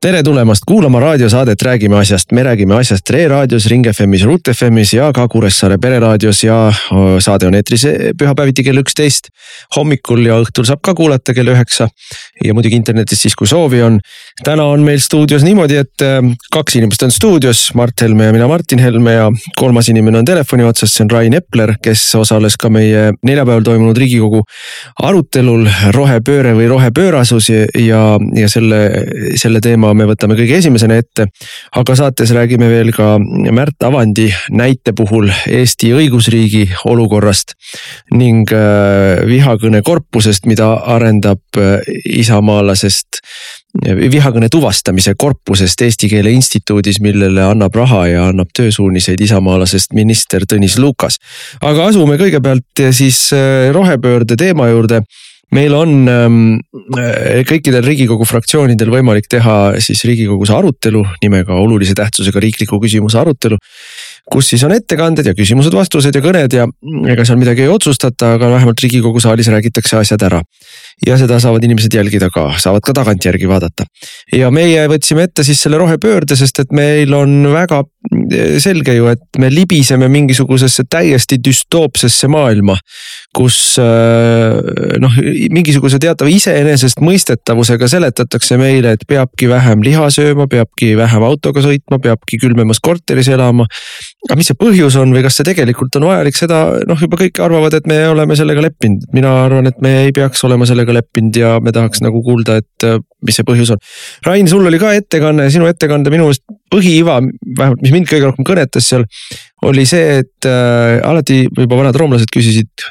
tere tulemast kuulama raadiosaadet Räägime asjast, me räägime asjast Re raadios, Ring FM-is, Ruut FM-is ja ka Kuressaare pereraadios ja saade on eetris e, pühapäeviti kell üksteist. hommikul ja õhtul saab ka kuulata kell üheksa ja muidugi internetis siis, kui soovi on. täna on meil stuudios niimoodi, et kaks inimest on stuudios, Mart Helme ja mina, Martin Helme ja kolmas inimene on telefoni otsas, see on Rain Epler, kes osales ka meie neljapäeval toimunud riigikogu arutelul rohepööre või rohepöörasus ja, ja, selle, selle teema me võtame kõige esimesena ette. aga saates räägime veel ka Märt Avandi näite puhul Eesti õigusriigi olukorrast ning äh, vihakõne korpusest, mida arendab äh, isamaalasest vihakõne tuvastamise korpusest Eesti Keele Instituudis, millele annab raha ja annab töösuuniseid isamaalasest minister Tõnis Lukas. aga asume kõigepealt siis äh, rohepöörde teema juurde meil on ähm, äh, kõikidel riigikogu fraktsioonidel võimalik teha siis riigikogus arutelu nimega olulise tähtsusega riikliku küsimuse arutelu. kus siis on ettekanded ja küsimused-vastused ja kõned ja ega seal midagi ei otsustata, aga vähemalt riigikogu saalis räägitakse asjad ära. Ja seda saavad inimesed jälgida ka, saavad ka tagantjärgi vaadata. ja meie võtsime ette siis selle rohepöörde, sest et meil on väga äh, selge ju, et me libiseme mingisugusesse täiesti düstoopsesse maailma kus äh, noh, mingisuguse teatava iseenesestmõistetavusega seletatakse meile, et peabki vähem liha sööma, peabki vähem autoga sõitma, peabki külmemas korteris elama. aga mis see põhjus on või kas see tegelikult on vajalik, seda noh, juba kõik arvavad, et me oleme sellega leppinud. mina arvan, et me ei peaks olema sellega leppinud ja me tahaks nagu kuulda, et äh, mis see põhjus on. Rain, sul oli ka ettekanne sinu ettekande minu meelest põhiiva, vähemalt mis mind kõige rohkem kõnetas seal oli see, et äh, alati juba vanad roomlased küsisid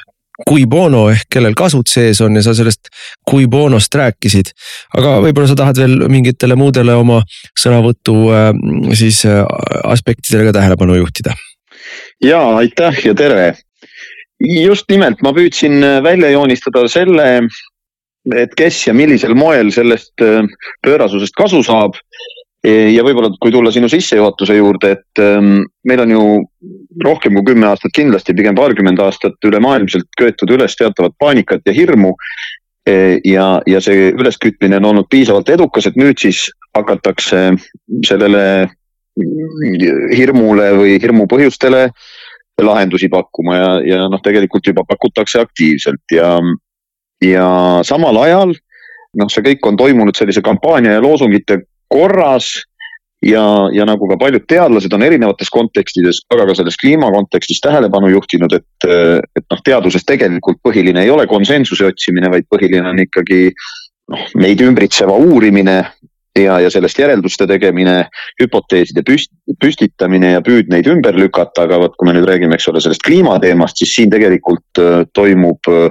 cui bono ehk kellel kasud sees on ja sa sellest cui bonost rääkisid. aga võib-olla sa tahad veel mingitele muudele oma sõnavõtu äh, siis äh, aspektidele ka tähelepanu juhtida? ja aitäh ja tere. just nimelt, ma püüdsin välja joonistada selle, et kes ja millisel moel sellest pöörasusest kasu saab ja võib-olla, kui tulla sinu sissejuhatuse juurde, et ähm, meil on ju rohkem kui kümme aastat kindlasti, pigem paarkümmend aastat ülemaailmselt köetud üles teatavat paanikat ja hirmu. E, ja, ja see üleskütmine on olnud piisavalt edukas, et nüüd siis hakatakse sellele hirmule või hirmu põhjustele lahendusi pakkuma ja, ja noh, tegelikult juba pakutakse aktiivselt ja, ja samal ajal noh, see kõik on toimunud sellise kampaania ja loosungite korras ja, ja nagu ka paljud teadlased on erinevates kontekstides, aga ka selles kliima kontekstis tähelepanu juhtinud, et, et noh, teaduses tegelikult põhiline ei ole konsensuse otsimine, vaid põhiline on ikkagi noh, meid ümbritseva uurimine ja, ja sellest järelduste tegemine, hüpoteeside püst, püstitamine ja püüd neid ümber lükata, aga vot kui me nüüd räägime, eks ole, sellest kliimateemast, siis siin tegelikult äh, toimub äh,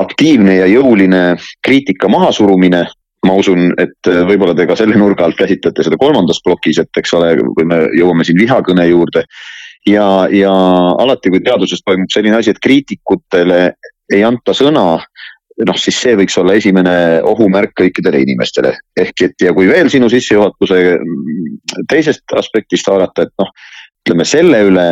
aktiivne ja jõuline kriitika mahasurumine ma usun, et äh, võib-olla te ka selle nurga alt käsitlete seda kolmandas plokis, et eks ole, kui me jõuame siin vihakõne juurde. ja, ja alati, kui teaduses toimub selline asi, et kriitikutele ei anta sõna, noh, siis see võiks olla esimene ohumärk kõikidele inimestele. ehk et ja kui veel sinu sissejuhatuse mm, teisest aspektist haarata, et noh, ütleme selle üle,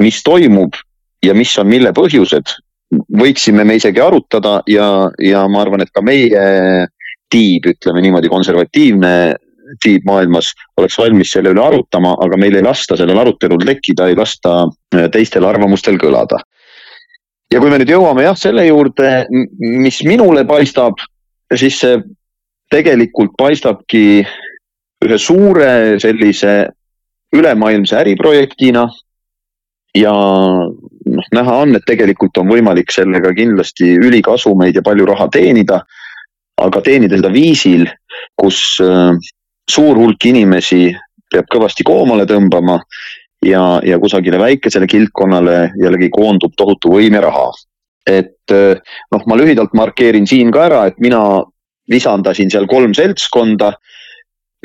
mis toimub ja mis on mille põhjused, võiksime me isegi arutada ja, ja ma arvan, et ka meie tiib, ütleme niimoodi, konservatiivne tiib maailmas oleks valmis selle üle arutama, aga meil ei lasta sellel arutelul tekkida, ei lasta äh, teistel arvamustel kõlada. ja kui me nüüd jõuame jah selle juurde, mis minule paistab, siis see tegelikult paistabki ühe suure sellise ülemaailmse äriprojektina. ja noh, näha on, et tegelikult on võimalik sellega kindlasti ülikasumeid ja palju raha teenida aga teenida seda viisil, kus äh, suur hulk inimesi peab kõvasti koomale tõmbama ja, ja kusagile väikesele kildkonnale jällegi koondub tohutu võim ja raha. et äh, noh, ma lühidalt markeerin siin ka ära, et mina lisandasin seal kolm seltskonda.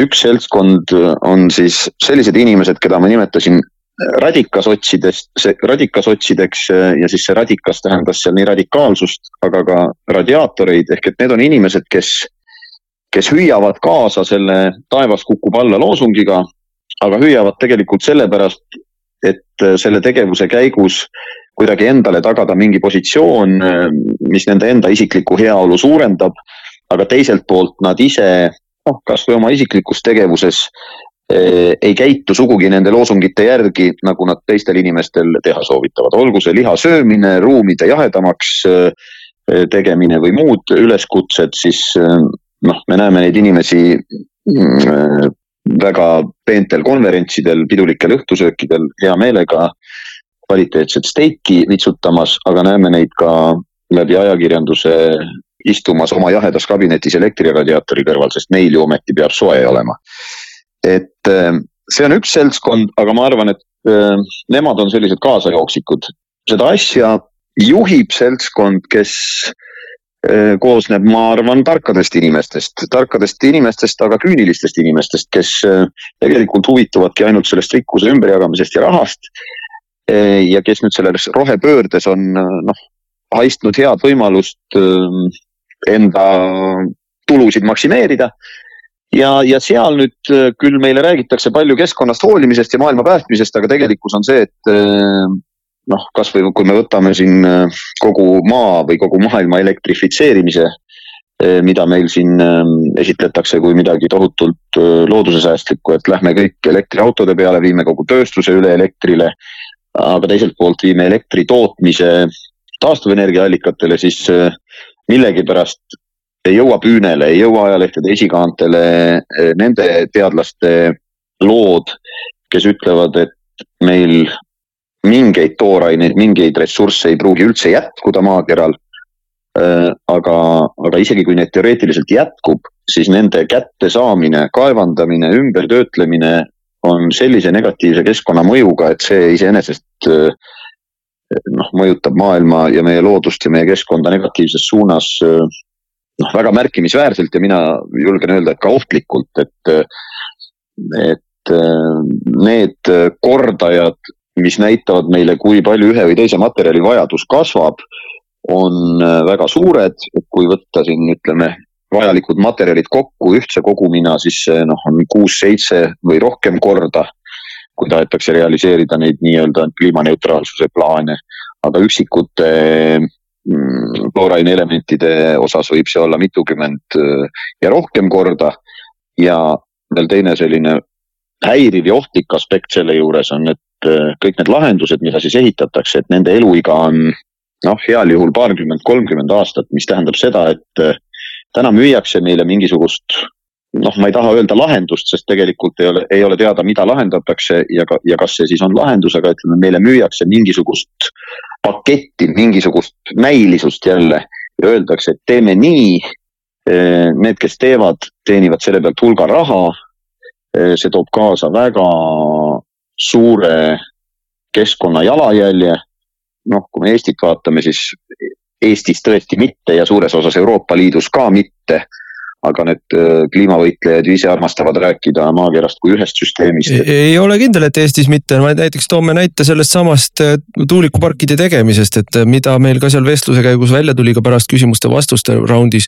üks seltskond on siis sellised inimesed, keda ma nimetasin radikasotsidest, see radikasotsideks ja siis see radikas tähendas seal nii radikaalsust, aga ka radiaatoreid ehk et need on inimesed, kes, kes hüüavad kaasa selle taevas kukub alla loosungiga, aga hüüavad tegelikult sellepärast, et selle tegevuse käigus kuidagi endale tagada mingi positsioon, mis nende enda isiklikku heaolu suurendab. aga teiselt poolt nad ise, noh, kasvõi oma isiklikus tegevuses eh, ei käitu sugugi nende loosungite järgi, nagu nad teistel inimestel teha soovitavad, olgu see liha söömine, ruumide jahedamaks eh, tegemine või muud üleskutsed, siis eh, noh, me näeme neid inimesi mm, väga peentel konverentsidel, pidulikel õhtusöökidel hea meelega kvaliteetset steiki vitsutamas, aga näeme neid ka läbi ajakirjanduse istumas oma jahedas kabinetis elektriradiaatori kõrval, sest neil ju ometi peab soe olema. Et äh, see on üks seltskond, aga ma arvan, et äh, nemad on sellised kaasajooksikud. seda asja juhib seltskond, kes äh, koosneb, ma arvan, tarkadest inimestest, tarkadest inimestest, aga küünilistest inimestest, kes tegelikult huvituvadki ainult sellest rikkuse ümberjagamisest ja rahast ja kes nüüd selles rohepöördes on noh, haistnud head võimalust ähm, enda tulusid maksimeerida. Ja, ja seal nüüd äh, küll meile räägitakse palju keskkonnast hoolimisest ja maailma päästmisest, aga tegelikkus on see, et äh, noh, kasvõi kui me võtame siin äh, kogu maa või kogu maailma elektrifitseerimise, mida meil siin esitletakse kui midagi tohutult loodusesäästlikku, et lähme kõik elektriautode peale, viime kogu tööstuse üle elektrile aga teiselt poolt viime elektri tootmise taastuvenergiaallikatele, siis millegipärast ei jõua püünele, ei jõua ajalehtede esikaantele äh, nende teadlaste lood, kes ütlevad, et meil mingeid tooraineid, mingeid ressursse ei pruugi üldse jätkuda maakeral. Äh, aga, aga isegi kui need teoreetiliselt jätkub, siis nende kättesaamine, kaevandamine, ümbertöötlemine on sellise negatiivse keskkonnamõjuga, et see iseenesest eh, noh, mõjutab maailma ja meie loodust ja meie keskkonda negatiivses suunas eh, noh, väga märkimisväärselt ja mina julgen öelda, et ka ohtlikult, et, et eh, need kordajad, mis näitavad meile, kui palju ühe või teise materjali vajadus kasvab, on väga suured, kui võtta siin ütleme vajalikud materjalid kokku ühtse kogumina, siis see noh, on kuus-seitse või rohkem korda. kui tahetakse realiseerida neid nii-öelda kliimaneutraalsuse plaane, aga üksikute mm, tooraine elementide osas võib see olla mitukümmend äh, ja rohkem korda. ja veel teine selline häiriv ja ohtlik aspekt selle juures on, et äh, kõik need lahendused, mida siis ehitatakse, et nende eluiga on noh, heal juhul paarkümmend, kolmkümmend aastat, mis tähendab seda, et äh, täna müüakse meile mingisugust noh, ma ei taha öelda lahendust, sest tegelikult ei ole, ei ole teada, mida lahendatakse ja ka, ja kas see siis on lahendus, aga ütleme, meile müüakse mingisugust paketti, mingisugust näilisust jälle ja öeldakse, et teeme nii. Need, kes teevad, teenivad selle pealt hulga raha. see toob kaasa väga suure keskkonna jalajälje. noh, kui me Eestit vaatame, siis Eestis tõesti mitte ja suures osas Euroopa Liidus ka mitte. Aga need äh, kliimavõitlejad ju ise armastavad rääkida maakerast kui ühest süsteemist. ei ole kindel, et Eestis mitte, näiteks toome näite sellest samast äh, tuulikuparkide tegemisest, et äh, mida meil ka seal vestluse käigus välja tuli ka pärast küsimuste-vastuste raundis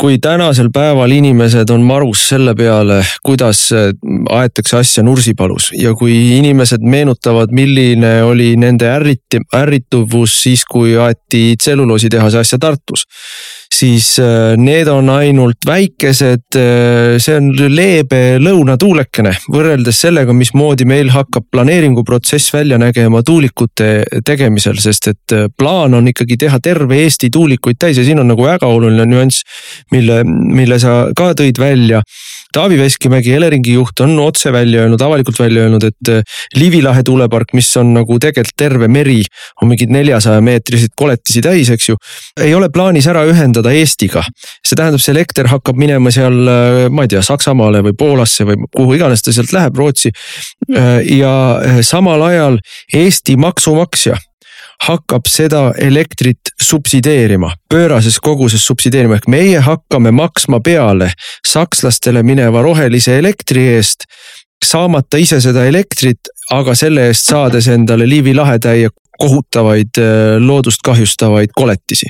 kui tänasel päeval inimesed on marus selle peale, kuidas aetakse asja Nursipalus ja kui inimesed meenutavad, milline oli nende ärriti-, ärrituvus siis, kui aeti tselluloositehase asja Tartus siis äh, need on ainult väikesed, äh, see on leebe lõunatuulekene võrreldes sellega, mismoodi meil hakkab planeeringuprotsess välja nägema tuulikute tegemisel, sest et äh, plaan on ikkagi teha terve Eesti tuulikuid täis ja siin on nagu väga oluline nüanss, mille, mille sa ka tõid välja Taavi Veskimägi, Eleringi juht on otse välja öelnud, avalikult välja öelnud, et Liivi lahe tuulepark, mis on nagu tegelikult terve meri, on mingid neljasaja meetriseid koletisi täis, eks ju. ei ole plaanis ära ühendada Eestiga. see tähendab, see elekter hakkab minema seal, äh, ma ei tea, Saksamaale või Poolasse või kuhu iganes ta sealt läheb, Rootsi. Äh, ja äh, samal ajal Eesti maksumaksja hakkab seda elektrit subsideerima, pöörases koguses subsideerima, ehk meie hakkame maksma peale sakslastele mineva rohelise elektri eest saamata ise seda elektrit, aga selle eest saades endale Liivi lahetäie kohutavaid loodust kahjustavaid koletisi.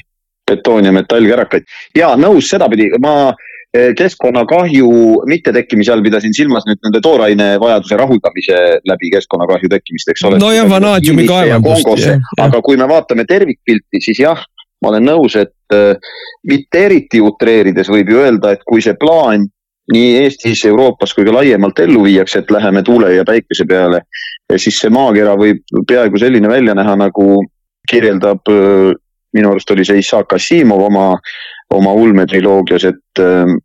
betoon ja metallkärakaid ja nõus sedapidi, ma keskkonnakahju mittetekkimise all pidasin silmas nüüd nende tooraine vajaduse rahuldamise läbi keskkonnakahju tekkimist, eks ole. nojah, vanaadiumi kaevandust. aga kui me vaatame tervikpilti, siis jah, ma olen nõus, et äh, mitte eriti utreerides võib ju öelda, et kui see plaan nii Eestis, Euroopas kui ka laiemalt ellu viiakse, et läheme tuule ja päikese peale, siis see maakera võib peaaegu selline välja näha, nagu kirjeldab, minu arust oli see Issaak Assimov oma, oma ulmetriloogias, et, äh,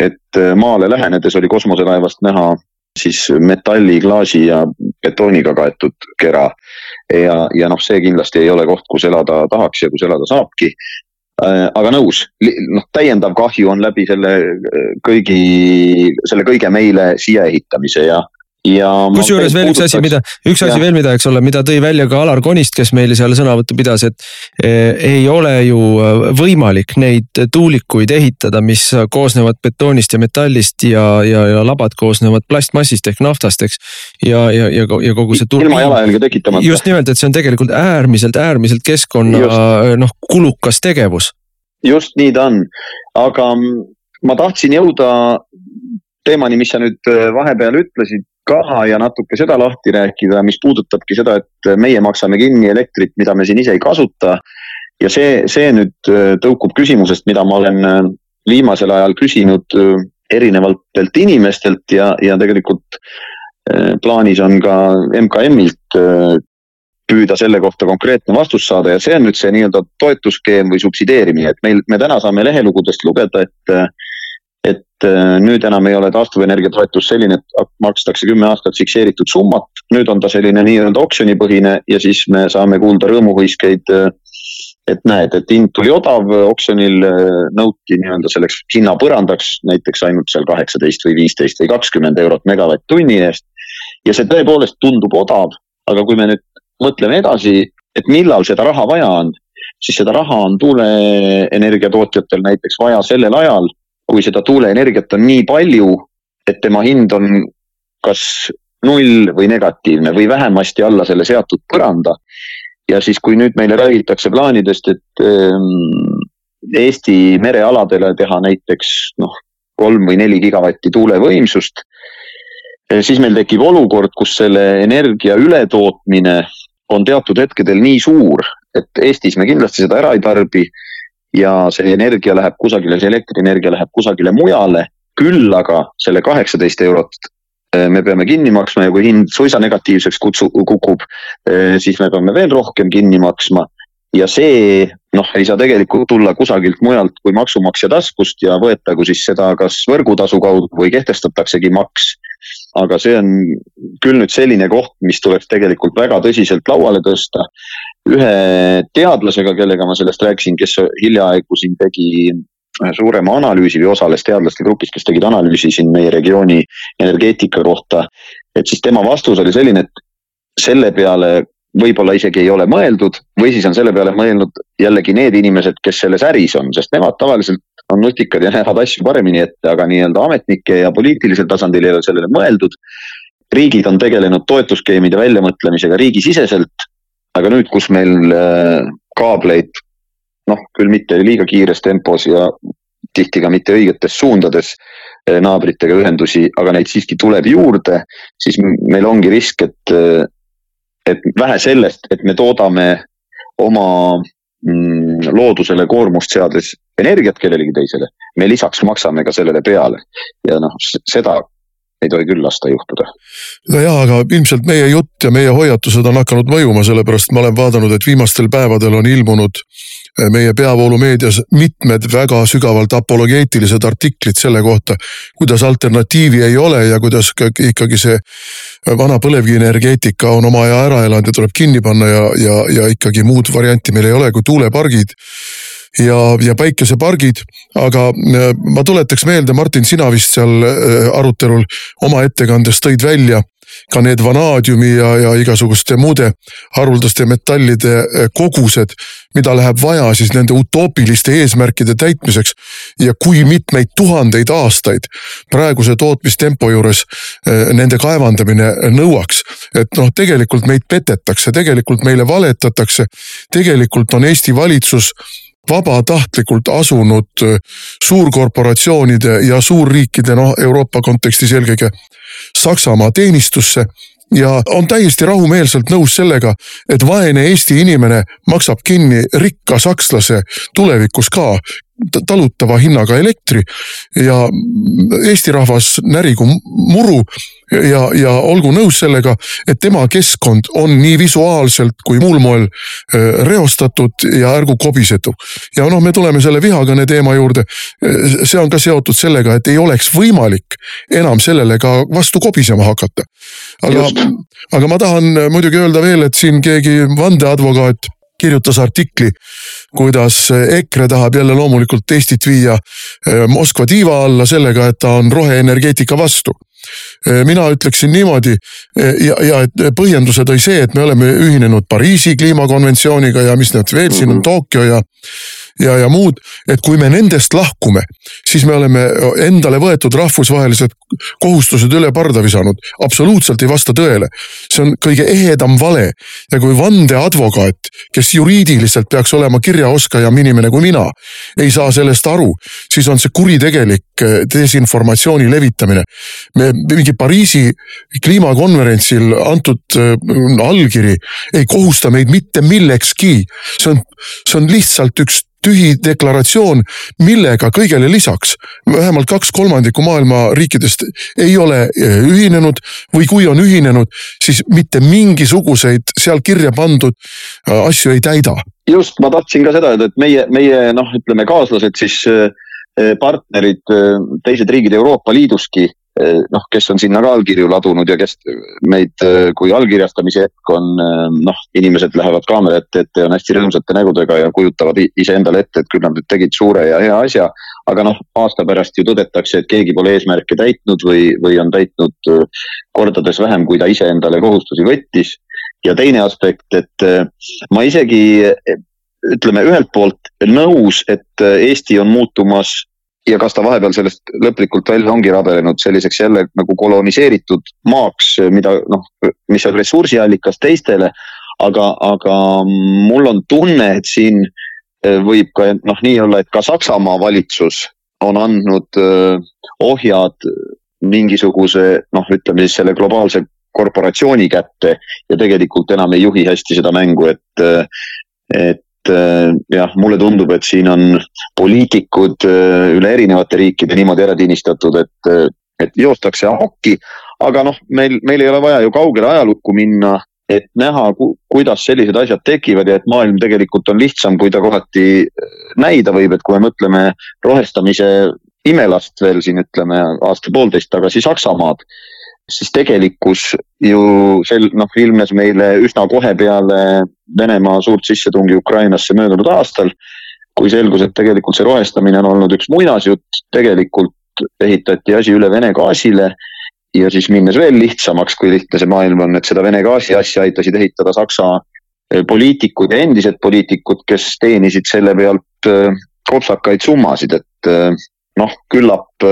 et maale lähenedes oli kosmoselaevast näha siis metalli, klaasi ja betooniga kaetud kera. ja, ja noh, see kindlasti ei ole koht, kus elada tahaks ja kus elada saabki. Äh, aga nõus, noh täiendav kahju on läbi selle äh, kõigi, selle kõige meile siia ehitamise ja kusjuures veel üks asi, mida, üks asi ja. veel, mida, eks ole, mida tõi välja ka Alar Konist, kes meil seal sõnavõttu pidas, et eh, ei ole ju äh, võimalik neid tuulikuid ehitada, mis koosnevad betoonist ja metallist ja, ja, ja labad koosnevad plastmassist ehk naftast, eks. ja, ja, ja, ja kogu see. ilma jalajälge tekitamata. just nimelt, et see on tegelikult äärmiselt, äärmiselt keskkonna noh, kulukas tegevus. just nii ta on, aga ma tahtsin jõuda teemani, mis sa nüüd vahepeal ütlesid, ka ja natuke seda lahti rääkida, mis puudutabki seda, et meie maksame kinni elektrit, mida me siin ise ei kasuta. ja see, see nüüd äh, tõukub küsimusest, mida ma olen äh, viimasel ajal küsinud äh, erinevatelt inimestelt ja, ja tegelikult plaanis on ka MKM-ilt püüda selle kohta konkreetne vastus saada ja see on nüüd see nii-öelda toetusskeem või subsideerimine, et meil, me täna saame lehelugudest lugeda, et et äh, nüüd enam ei ole taastuvenergia toetus selline, et makstakse kümme aastat fikseeritud summat. nüüd on ta selline nii-öelda oksjonipõhine ja siis me saame kuulda rõõmuhõiskeid. Äh, et näed, et hind tuli odav, oksjonil äh, nõuti nii-öelda selleks hinna põrandaks näiteks ainult seal kaheksateist või viisteist või kakskümmend eurot megavatt-tunni eest. ja see tõepoolest tundub odav, aga kui me nüüd mõtleme edasi, et millal seda raha vaja on, siis seda raha on tuuleenergia tootjatel näiteks vaja sellel ajal kui seda tuuleenergiat on nii palju, et tema hind on kas null või negatiivne või vähemasti alla selle seatud põranda. ja siis, kui nüüd meile räägitakse plaanidest, et ähm, Eesti merealadele teha näiteks noh, kolm või neli gigavatti tuulevõimsust, eh, siis meil tekib olukord, kus selle energia ületootmine on teatud hetkedel nii suur, et Eestis me kindlasti seda ära ei tarbi ja see energia läheb kusagile, see elektrienergia läheb kusagile mujale. küll aga selle kaheksateist eurot eh, me peame kinni maksma ja kui hind suisa negatiivseks kutsu, kukub, eh, siis me peame veel rohkem kinni maksma. ja see noh, ei saa tegelikult tulla kusagilt mujalt kui maksumaksja taskust ja võetagu siis seda kas võrgutasu kaudu või kehtestataksegi maks. Aga see on küll nüüd selline koht, mis tuleks tegelikult väga tõsiselt lauale tõsta ühe teadlasega, kellega ma sellest rääkisin, kes hiljaaegu siin tegi suurema analüüsi või osales teadlaste grupis, kes tegid analüüsi siin meie regiooni energeetika kohta. et siis tema vastus oli selline, et selle peale võib-olla isegi ei ole mõeldud või siis on selle peale mõelnud jällegi need inimesed, kes selles äris on, sest nemad tavaliselt on nutikad ja näevad asju paremini ette, aga nii-öelda ametnike ja poliitilisel tasandil ei ole sellele mõeldud. riigid on tegelenud toetusskeemide väljamõtlemisega riigisiseselt aga nüüd, kus meil äh, kaableid noh, küll mitte liiga kiires tempos ja tihti ka mitte õigetes suundades äh, naabritega ühendusi, aga neid siiski tuleb juurde, siis meil ongi risk, et, äh, et vähe sellest, et me toodame oma loodusele koormust seades energiat kellelegi teisele, me lisaks maksame ka sellele peale ja noh, seda ei tohi küll lasta juhtuda. no jaa, aga ilmselt meie jutt ja meie hoiatused on hakanud mõjuma, sellepärast ma olen vaadanud, et viimastel päevadel on ilmunud meie peavoolumeedias mitmed väga sügavalt apologeetilised artiklid selle kohta, kuidas alternatiivi ei ole ja kuidas ikkagi see vana põlevkivienergeetika on oma aja ära elanud ja tuleb kinni panna ja, ja, ja ikkagi muud varianti meil ei ole kui tuulepargid ja, ja päikesepargid. aga äh, ma tuletaks meelde, Martin, sina vist seal äh, arutelul oma ettekandes tõid välja, ka need vanaadiumi ja, ja igasuguste muude haruldaste metallide eh, kogused, mida läheb vaja siis nende utoopiliste eesmärkide täitmiseks. ja kui mitmeid tuhandeid aastaid praeguse tootmistempo juures eh, nende kaevandamine nõuaks. et noh, tegelikult meid petetakse, tegelikult meile valetatakse, tegelikult on Eesti valitsus vabatahtlikult asunud äh, suurkorporatsioonide ja suurriikide, noh Euroopa kontekstis eelkõige Saksamaa teenistusse ja on täiesti rahumeelselt nõus sellega, et vaene Eesti inimene maksab kinni rikka sakslase tulevikus ka talutava hinnaga elektri ja Eesti rahvas närigu muru ja, ja olgu nõus sellega, et tema keskkond on nii visuaalselt kui muul moel äh, reostatud ja ärgu kobisetu. ja noh, me tuleme selle vihakõne teema juurde. see on ka seotud sellega, et ei oleks võimalik enam sellele ka vastu kobisema hakata. aga, aga ma tahan muidugi öelda veel, et siin keegi vandeadvokaat kirjutas artikli, kuidas EKRE tahab jälle loomulikult Eestit viia äh, Moskva tiiva alla sellega, et ta on roheenergeetika vastu. Eh, mina ütleksin niimoodi eh, ja, ja et põhjenduse tõi see, et me oleme ühinenud Pariisi kliimakonventsiooniga ja mis need veel siin on, mhm. Tokyo ja ja, ja muud, et kui me nendest lahkume, siis me oleme endale võetud rahvusvahelised kohustused üle parda visanud. absoluutselt ei vasta tõele. see on kõige ehedam vale ja kui vandeadvokaat, kes juriidiliselt peaks olema kirjaoskajam inimene kui mina, ei saa sellest aru, siis on see kuritegelik desinformatsiooni levitamine. me mingi Pariisi kliimakonverentsil antud eh, allkiri ei kohusta meid mitte millekski. see on, see on lihtsalt üks tühi deklaratsioon, millega kõigele lisaks vähemalt kaks kolmandikku maailma riikidest ei ole eh, ühinenud või kui on ühinenud, siis mitte mingisuguseid seal kirja pandud äh, asju ei täida. just, ma tahtsin ka seda öelda, et meie, meie noh, ütleme kaaslased siis äh, partnerid, äh, teised riigid Euroopa Liiduski noh, kes on sinna ka allkirju ladunud ja kes meid, eh, kui allkirjastamise hetk on, eh, noh, inimesed lähevad kaamera ette, ette on hästi rõõmsate nägudega ja kujutavad iseendale ette, et küll nad nüüd tegid suure ja hea asja. aga noh, aasta pärast ju tõdetakse, et keegi pole eesmärke täitnud või, või on täitnud kordades vähem, kui ta iseendale kohustusi võttis. ja teine aspekt, et ma isegi ütleme ühelt poolt nõus, et Eesti on muutumas ja kas ta vahepeal sellest lõplikult välja ongi rabelenud selliseks jälle nagu koloniseeritud maaks, mida noh, mis on ressursiallikas teistele. aga, aga mul on tunne, et siin eh, võib ka noh, nii olla, et ka Saksamaa valitsus on andnud eh, ohjad mingisuguse noh, ütleme siis selle globaalse korporatsiooni kätte ja tegelikult enam ei juhi hästi seda mängu, et, eh, et jah, mulle tundub, et siin on poliitikud äh, üle erinevate riikide niimoodi ära tinistatud, et, äh, et joostakse hokki. aga noh, meil, meil ei ole vaja ju kaugele ajalukku minna, et näha ku,, kuidas sellised asjad tekivad ja et maailm tegelikult on lihtsam, kui ta kohati näida võib, et kui me mõtleme rohestamise imelast veel siin ütleme aasta-poolteist tagasi Saksamaad siis tegelikkus ju sel-, noh, ilmnes meile üsna kohe peale Venemaa suurt sissetungi Ukrainasse möödunud aastal. kui selgus, et tegelikult see rohestamine on olnud üks muinasjutt, tegelikult ehitati asi üle Vene gaasile. ja siis minnes veel lihtsamaks, kui lihtne see maailm on, et seda Vene gaasi asja aitasid ehitada Saksa eh, poliitikud ja endised poliitikud, kes teenisid selle pealt eh, kopsakaid summasid, et eh, noh, küllap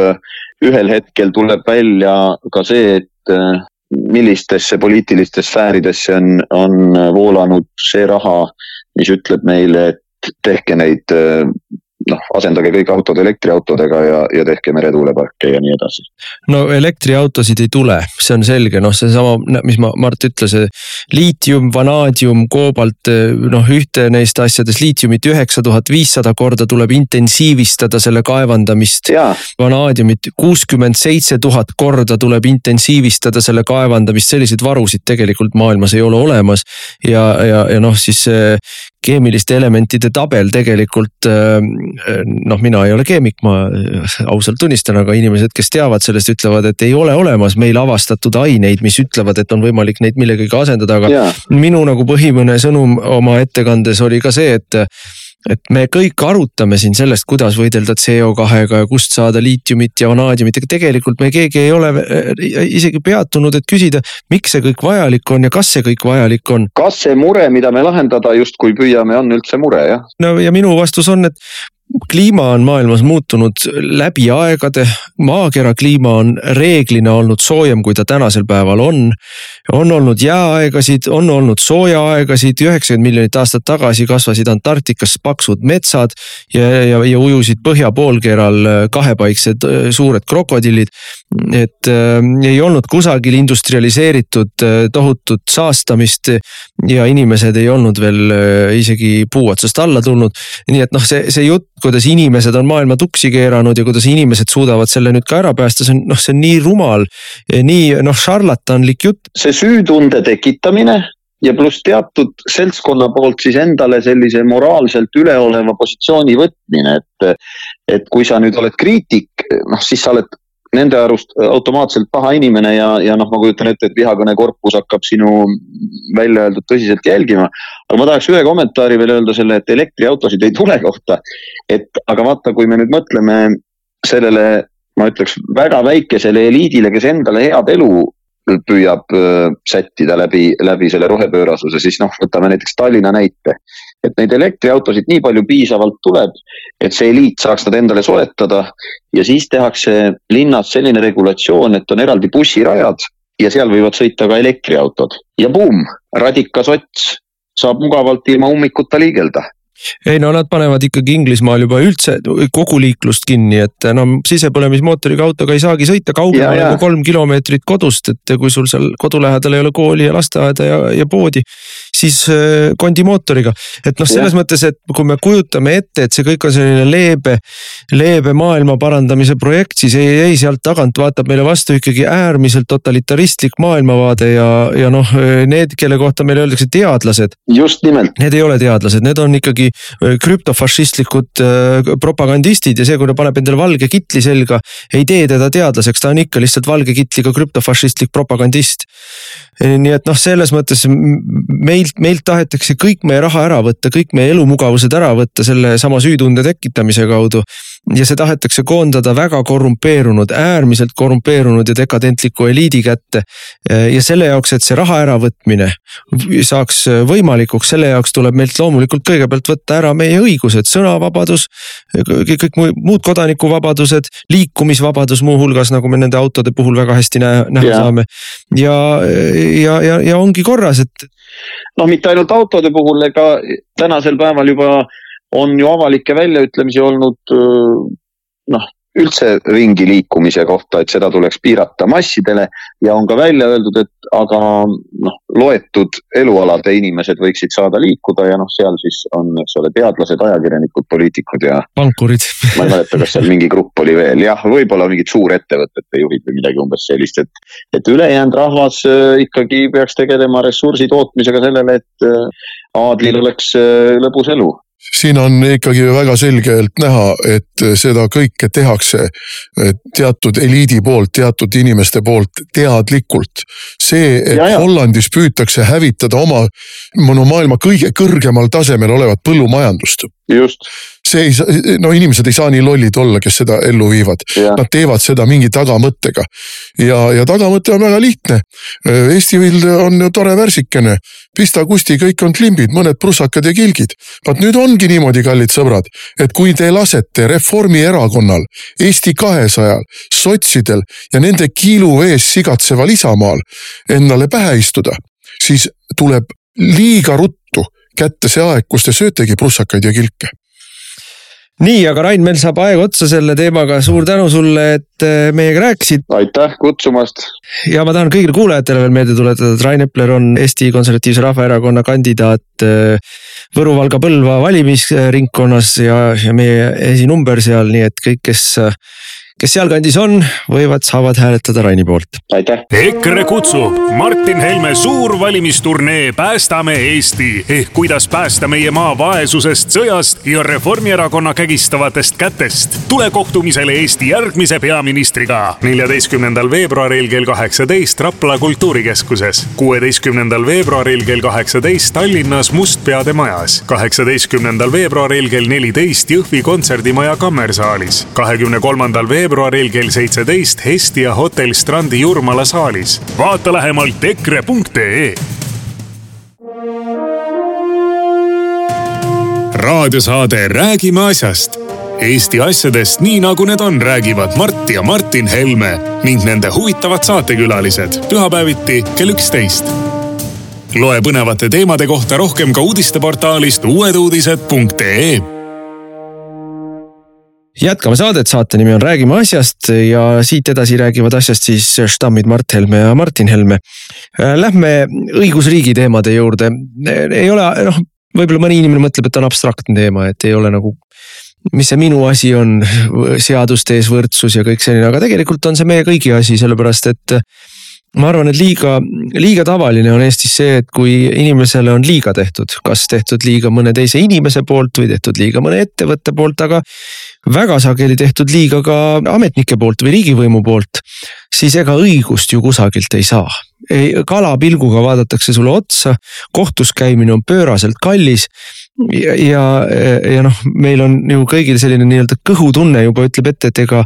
ühel hetkel tuleb välja ka see, et äh, millistesse poliitilistesse sfääridesse on, on voolanud see raha, mis ütleb meile, et tehke neid äh, noh, asendage kõik autod elektriautodega ja, ja tehke meretuuleparke ja nii edasi. no elektriautosid ei tule, see on selge, noh, seesama, mis ma, Mart ütles, liitium, vanaadium, koobalt, noh, ühte neist asjadest, liitiumit üheksa tuhat viissada korda tuleb intensiivistada selle kaevandamist. vanaadiumit kuuskümmend seitse tuhat korda tuleb intensiivistada selle kaevandamist, selliseid varusid tegelikult maailmas ei ole olemas. ja, ja, ja noh, siis keemiliste elementide tabel tegelikult noh, mina ei ole keemik, ma ausalt tunnistan, aga inimesed, kes teavad sellest, ütlevad, et ei ole olemas meil avastatud aineid, mis ütlevad, et on võimalik neid millegagi asendada, aga yeah. minu nagu põhimõne sõnum oma ettekandes oli ka see, et et me kõik arutame siin sellest, kuidas võidelda CO2-ga ja kust saada liitiumit ja vanaadiumit, aga tegelikult me keegi ei ole äh, isegi peatunud, et küsida, miks see kõik vajalik on ja kas see kõik vajalik on. kas see mure, mida me lahendada justkui püüame, on üldse mure, jah? no ja minu vastus on, et kliima on maailmas muutunud läbi aegade, maakera kliima on reeglina olnud soojem, kui ta tänasel päeval on. on olnud jääaegasid, on olnud soojaaegasid, üheksakümmend miljonit aastat tagasi kasvasid Antarktikas paksud metsad ja, ja, ja ujusid põhja poolkeral kahepaiksed suured krokodillid. et äh, ei olnud kusagil industrialiseeritud äh, tohutut saastamist ja inimesed ei olnud veel äh, isegi puu otsast alla tulnud. nii et noh, see, see jutt kuidas inimesed on maailma tuksi keeranud ja kuidas inimesed suudavad selle nüüd ka ära päästa, see on noh, see on nii rumal, nii noh, šarlatanlik jutt. see süütunde tekitamine ja pluss teatud seltskonna poolt siis endale sellise moraalselt üleoleva positsiooni võtmine, et, et kui sa nüüd oled kriitik, noh siis sa oled nende arust automaatselt paha inimene ja, ja noh, ma kujutan ette, et vihakõnekorpus hakkab sinu välja öeldud tõsiselt jälgima. aga ma tahaks ühe kommentaari veel öelda selle, et elektriautosid ei tule kohta. et aga vaata, kui me nüüd mõtleme sellele, ma ütleks väga väikesele eliidile, kes endale head elu püüab äh, sättida läbi, läbi selle rohepöörasuse, siis noh, võtame näiteks Tallinna näite. Et neid elektriautosid nii palju piisavalt tuleb, et see eliit saaks nad endale soetada. Ja siis tehakse linnas selline regulatsioon, et on eraldi bussirajad ja seal võivad sõita ka elektriautod. Ja buum, radikasots saab mugavalt ilma ummikuta liigelda. Ei no nad panevad ikkagi Inglismaal juba üldse kogu liiklust kinni, et enam sisepõlemismootoriga autoga ei saagi sõita kaugemale kui kolm kilomeetrit kodust, et kui sul seal kodu lähedal ei ole kooli ja lasteaeda ja, ja poodi, siis äh, kondimootoriga. et noh, selles ja. mõttes, et kui me kujutame ette, et see kõik on selline leebe, leebe maailma parandamise projekt, siis ei, ei sealt tagant vaatab meile vastu ikkagi äärmiselt totalitaristlik maailmavaade ja, ja noh, need, kelle kohta meile öeldakse teadlased. just nimelt. Need ei ole teadlased, need on ikkagi äh, krüptofašistlikud äh, propagandistid ja see, kui ta paneb endale valge kitli selga, ei tee teda teadlaseks, ta on ikka lihtsalt valge kitliga krüptofašistlik propagandist. nii et noh, selles mõttes meilt, meilt tahetakse kõik meie raha ära võtta, kõik meie elumugavused ära võtta sellesama süütunde tekitamise kaudu ja see tahetakse koondada väga korrumpeerunud, äärmiselt korrumpeerunud ja dekadentliku eliidi kätte. ja selle jaoks, et see raha äravõtmine saaks võimalikuks, selle jaoks tuleb meilt loomulikult kõigepealt võtta ära meie õigused, sõnavabadus, kõik muud kodanikuvabadused, liikumisvabadus muuhulgas, nagu me nende autode puhul väga hästi näha, näha ja. saame. ja, ja, ja, ja ongi korras, et. noh, mitte ainult autode puhul, ega tänasel päeval juba on ju avalikke väljaütlemisi olnud noh, üldse ringi liikumise kohta, et seda tuleks piirata massidele ja on ka välja öeldud, et aga noh, loetud elualade inimesed võiksid saada liikuda ja noh, seal siis on, eks ole, teadlased, ajakirjanikud, poliitikud ja. pankurid. ma ei mäleta, kas seal mingi grupp oli veel, jah, võib-olla mingid suurettevõtete juhid või midagi umbes sellist, et. et ülejäänud rahvas ikkagi peaks tegelema ressursi tootmisega sellele, et aadlil oleks lõbus elu siin on ikkagi väga selgelt näha, et seda kõike tehakse teatud eliidi poolt, teatud inimeste poolt teadlikult. see, et ja, ja. Hollandis püütakse hävitada oma no maailma kõige kõrgemal tasemel olevat põllumajandust. Just see ei no inimesed ei saa nii lollid olla, kes seda ellu viivad. Nad teevad seda mingi tagamõttega. ja, ja tagamõte on väga lihtne. Eestil on ju tore värsikene, pista Kusti, kõik on klimbid, mõned prussakad ja kilgid. vaat nüüd ongi niimoodi, kallid sõbrad, et kui te lasete Reformierakonnal, Eesti kahesajal, sotsidel ja nende kiilu ees sigatseval Isamaal endale pähe istuda, siis tuleb liiga ruttu kätte see aeg, kus te söötegi prussakaid ja kilke nii, aga Rain, meil saab aeg otsa selle teemaga, suur tänu sulle, et äh, meiega rääkisid. aitäh kutsumast. ja ma tahan kõigile kuulajatele veel meelde tuletada, et Rain Epler on Eesti Konservatiivse Rahvaerakonna kandidaat äh, Võru-Valga Põlva valimisringkonnas ja, ja meie esinumber seal, nii et kõik, kes kes sealkandis on, võivad, saavad hääletada Raini poolt. EKRE kutsub Martin Helme suur valimisturnee Päästame Eesti. Ehk kuidas päästa meie maa vaesusest, sõjast ja Reformierakonna kägistavatest kätest. tule kohtumisele Eesti järgmise peaministriga. neljateistkümnendal veebruaril kell kaheksateist Rapla kultuurikeskuses, kuueteistkümnendal veebruaril kell kaheksateist Tallinnas Mustpeade majas, kaheksateistkümnendal veebruaril kell neliteist Jõhvi kontserdimaja kammersaalis, kahekümne kolmandal veebruaril veebruaril kell seitseteist Hestia hotell Strandi Jurmala saalis. vaata lähemalt EKRE.ee. raadiosaade Räägime asjast. Eesti asjadest nii nagu need on, räägivad Mart ja Martin Helme ning nende huvitavad saatekülalised pühapäeviti kell üksteist loe põnevate teemade kohta rohkem ka uudisteportaalist uueduudised.ee jätkame saadet, saate nimi on Räägime asjast ja siit edasi räägivad asjast siis štammid Mart Helme ja Martin Helme. Lähme õigusriigi teemade juurde, ei ole noh, võib-olla mõni inimene mõtleb, et on abstraktne teema, et ei ole nagu mis see minu asi on, seaduste ees võrdsus ja kõik selline, aga tegelikult on see meie kõigi asi, sellepärast et ma arvan, et liiga, liiga tavaline on Eestis see, et kui inimesele on liiga tehtud, kas tehtud liiga mõne teise inimese poolt või tehtud liiga mõne ettevõtte poolt, aga väga sageli tehtud liiga ka ametnike poolt või riigivõimu poolt, siis ega õigust ju kusagilt ei saa. kalapilguga vaadatakse sulle otsa, kohtus käimine on pööraselt kallis ja, ja, ja noh, meil on ju kõigil selline nii-öelda kõhutunne juba ütleb ette, et ega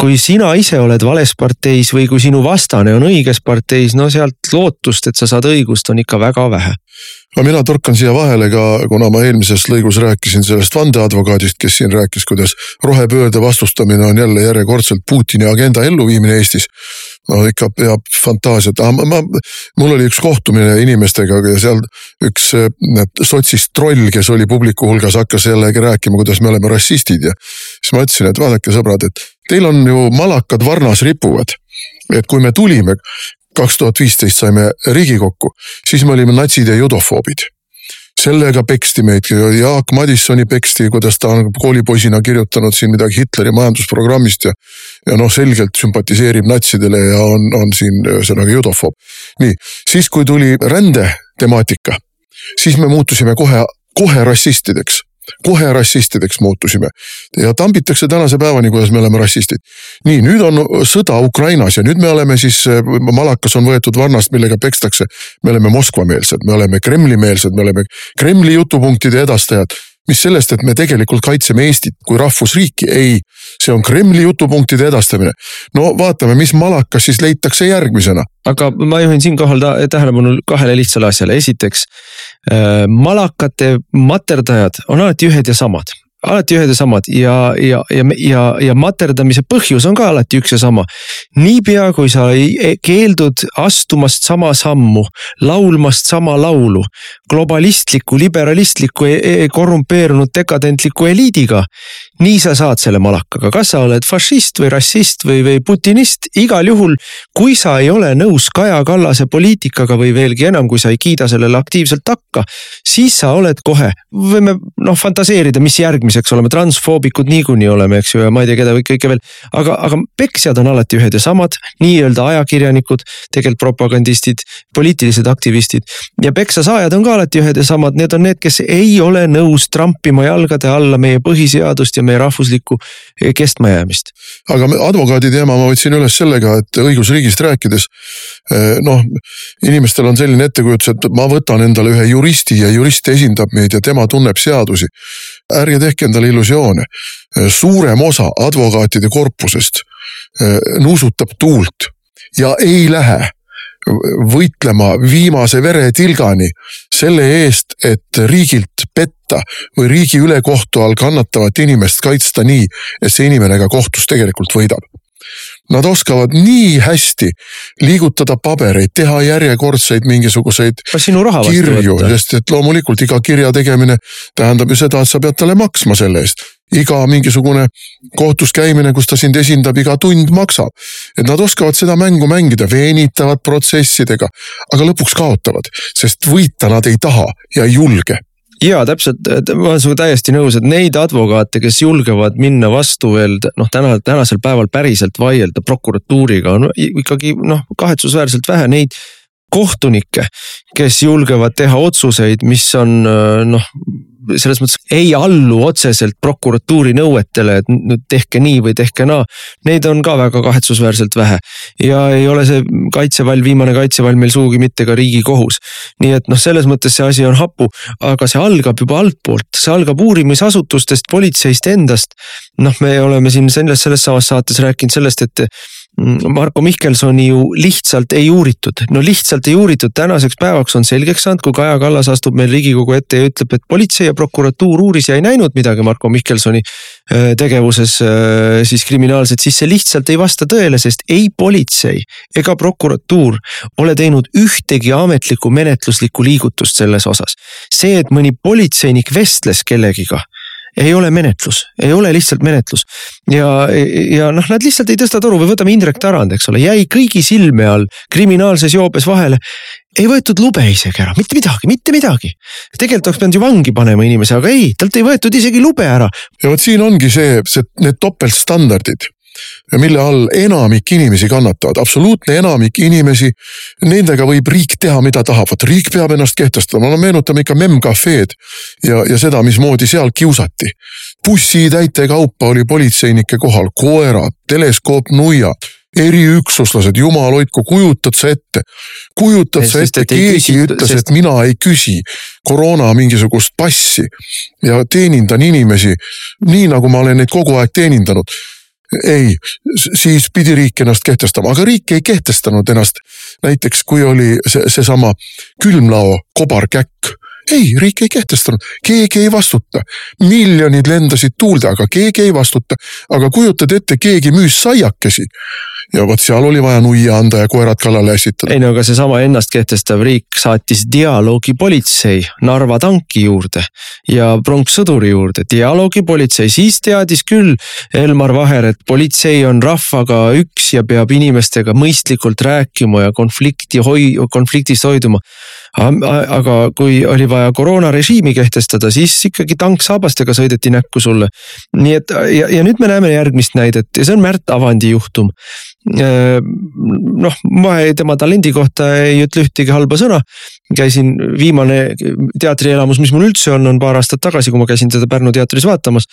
kui sina ise oled vales parteis või kui sinu vastane on õiges parteis, no sealt lootust, et sa saad õigust, on ikka väga vähe. no mina torkan siia vahele ka, kuna ma eelmises lõigus rääkisin sellest vandeadvokaadist, kes siin rääkis, kuidas rohepöörde vastustamine on jälle järjekordselt Putini agenda elluviimine Eestis no ikka peab fantaasiat, ma, mul oli üks kohtumine inimestega ja seal üks äh, sotsist troll, kes oli publiku hulgas, hakkas jällegi rääkima, kuidas me oleme rassistid ja siis ma ütlesin, et vaadake, sõbrad, et teil on ju malakad varnas ripuvad. et kui me tulime, kaks tuhat viisteist saime Riigikokku, siis me olime natsid ja judofoobid sellega peksti meid, Jaak Madissoni peksti, kuidas ta on koolipoisina kirjutanud siin midagi Hitleri majandusprogrammist ja. ja noh, selgelt sümpatiseerib natsidele ja on, on siin ühesõnaga judofoob. nii, siis kui tuli rände temaatika, siis me muutusime kohe, kohe rassistideks kohe rassistideks muutusime ja tambitakse tänase päevani, kuidas me oleme rassistid. nii, nüüd on sõda Ukrainas ja nüüd me oleme siis, malakas on võetud varnast, millega pekstakse. me oleme Moskva-meelsed, me oleme Kremli-meelsed, me oleme Kremli jutupunktide edastajad mis sellest, et me tegelikult kaitseme Eestit kui rahvusriiki, ei, see on Kremli jutupunktide edastamine. no vaatame, mis malakas siis leitakse järgmisena. aga ma juhin siinkohal tähelepanu kahele lihtsale asjale, esiteks äh, malakate materdajad on alati ühed ja samad alati ühed ja samad ja, ja, ja, ja, ja materdamise põhjus on ka alati üks ja sama. niipea kui sa keeldud astumast sama sammu, laulmast sama laulu globalistliku, liberalistliku, e-, e-, korrumpeerunud dekadentliku eliidiga. Nii sa saad selle malakaga, kas sa oled fašist või rassist või, või putinist, igal juhul, kui sa ei ole nõus Kaja Kallase poliitikaga või veelgi enam, kui sa ei kiida sellele aktiivselt takka, siis sa oled kohe, võime noh fantaseerida, mis järgmiseks oleme transfoobikud niikuinii oleme, eks ju, ja ma ei tea, keda kõike veel. aga, aga peksjad on alati ühed ja samad, nii-öelda ajakirjanikud, tegelikult propagandistid, poliitilised aktivistid. ja peksasaajad on ka alati ühed ja samad, need on need, kes ei ole nõus trampima jalgade alla meie põhiseadust ja meie rahvuslikku kestmajäämist. aga advokaadi teema ma võtsin üles sellega, et õigusriigist rääkides eh, noh, inimestel on selline ettekujutus, et ma võtan endale ühe juristi ja jurist esindab meid ja tema tunneb seadusi. ärge tehke endale illusioone. suurem osa advokaatide korpusest eh, nuusutab tuult ja ei lähe võitlema viimase veretilgani selle eest, et riigilt petta või riigi ülekohtu all kannatavat inimest kaitsta nii, et see inimene ka kohtus tegelikult võidab. Nad oskavad nii hästi liigutada pabereid, teha järjekordseid mingisuguseid kirju, sest et loomulikult iga kirja tegemine tähendab ju seda, et sa pead talle maksma selle eest. Iga mingisugune kohtus käimine, kus ta sind esindab, iga tund maksab. et nad oskavad seda mängu mängida, veenitavad protsessidega, aga lõpuks kaotavad, sest võita nad ei taha ja ei julge ja täpselt, ma olen sinuga täiesti nõus, et neid advokaate, kes julgevad minna vastu veel noh, täna, tänasel päeval päriselt vaielda prokuratuuriga on ikkagi noh, kahetsusväärselt vähe neid kohtunikke, kes julgevad teha otsuseid, mis on noh, selles mõttes ei allu otseselt prokuratuuri nõuetele, et nüüd tehke nii või tehke naa. Neid on ka väga kahetsusväärselt vähe ja ei ole see kaitsevall, viimane kaitsevall meil sugugi mitte ka riigikohus. nii et noh, selles mõttes see asi on hapu, aga see algab juba altpoolt, see algab uurimisasutustest, politseist endast. noh, me oleme siin selles, selles samas saates rääkinud sellest, et Marko Mihkelsoni ju lihtsalt ei uuritud, no lihtsalt ei uuritud, tänaseks päevaks on selgeks saanud, kui Kaja Kallas astub meil riigikogu ette ja ütleb, et politsei ja prokuratuur uuris ja ei näinud midagi Marko Mihkelsoni äh, tegevuses äh, siis kriminaalset, siis see lihtsalt ei vasta tõele, sest ei politsei ega prokuratuur ole teinud ühtegi ametlikku menetluslikku liigutust selles osas. see, et mõni politseinik vestles kellegiga ei ole menetlus, ei ole lihtsalt menetlus. ja, ja noh, nad lihtsalt ei tõsta toru või võtame Indrek Tarand, eks ole, jäi kõigi silme all kriminaalses joobes vahele. ei võetud lube isegi ära, mitte midagi, mitte midagi. tegelikult oleks pidanud ju vangi panema inimese, aga ei, talt ei võetud isegi lube ära. ja vot siin ongi see, see, need topeltstandardid mille all enamik inimesi kannatavad, absoluutne enamik inimesi. Nendega võib riik teha, mida tahab, vot riik peab ennast kehtestama, no meenutame ikka memcafe'd ja, ja seda, mismoodi seal kiusati. bussitäite kaupa oli politseinike kohal, koerad, teleskoopnuiad eriüksuslased, jumal hoidku, kujutad sa ette, kujutad sa ette, keegi küsi, ütles sest..., et mina ei küsi koroona mingisugust passi. Ja teenindan inimesi nii, nagu ma olen neid kogu aeg teenindanud ei, siis pidi riik ennast kehtestama, aga riik ei kehtestanud ennast. näiteks kui oli see, seesama külmlao kobarkäkk ei, riik ei kehtestanud, keegi ei vastuta. miljonid lendasid tuulde, aga keegi ei vastuta. aga kujutad ette, keegi müüs saiakesi ja vot seal oli vaja nuia anda ja koerad kallale ässitada. ei no aga seesama ennast kehtestav riik saatis dialoogipolitsei Narva tanki juurde ja pronkssõduri juurde, dialoogipolitsei, siis teadis küll Elmar Vaher, et politsei on rahvaga üks ja peab inimestega mõistlikult rääkima ja konflikti hoi-, konfliktist hoiduma aga kui oli vaja koroonarežiimi kehtestada, siis ikkagi tank saabastega sõideti näkku sulle. nii et ja, ja nüüd me näeme järgmist näidet ja see on Märt Avandi juhtum. Äh, noh, ma tema talendi kohta ei ütle ühtegi halba sõna. käisin, viimane teatrielamus, mis mul üldse on, on paar aastat tagasi, kui ma käisin teda Pärnu teatris vaatamas.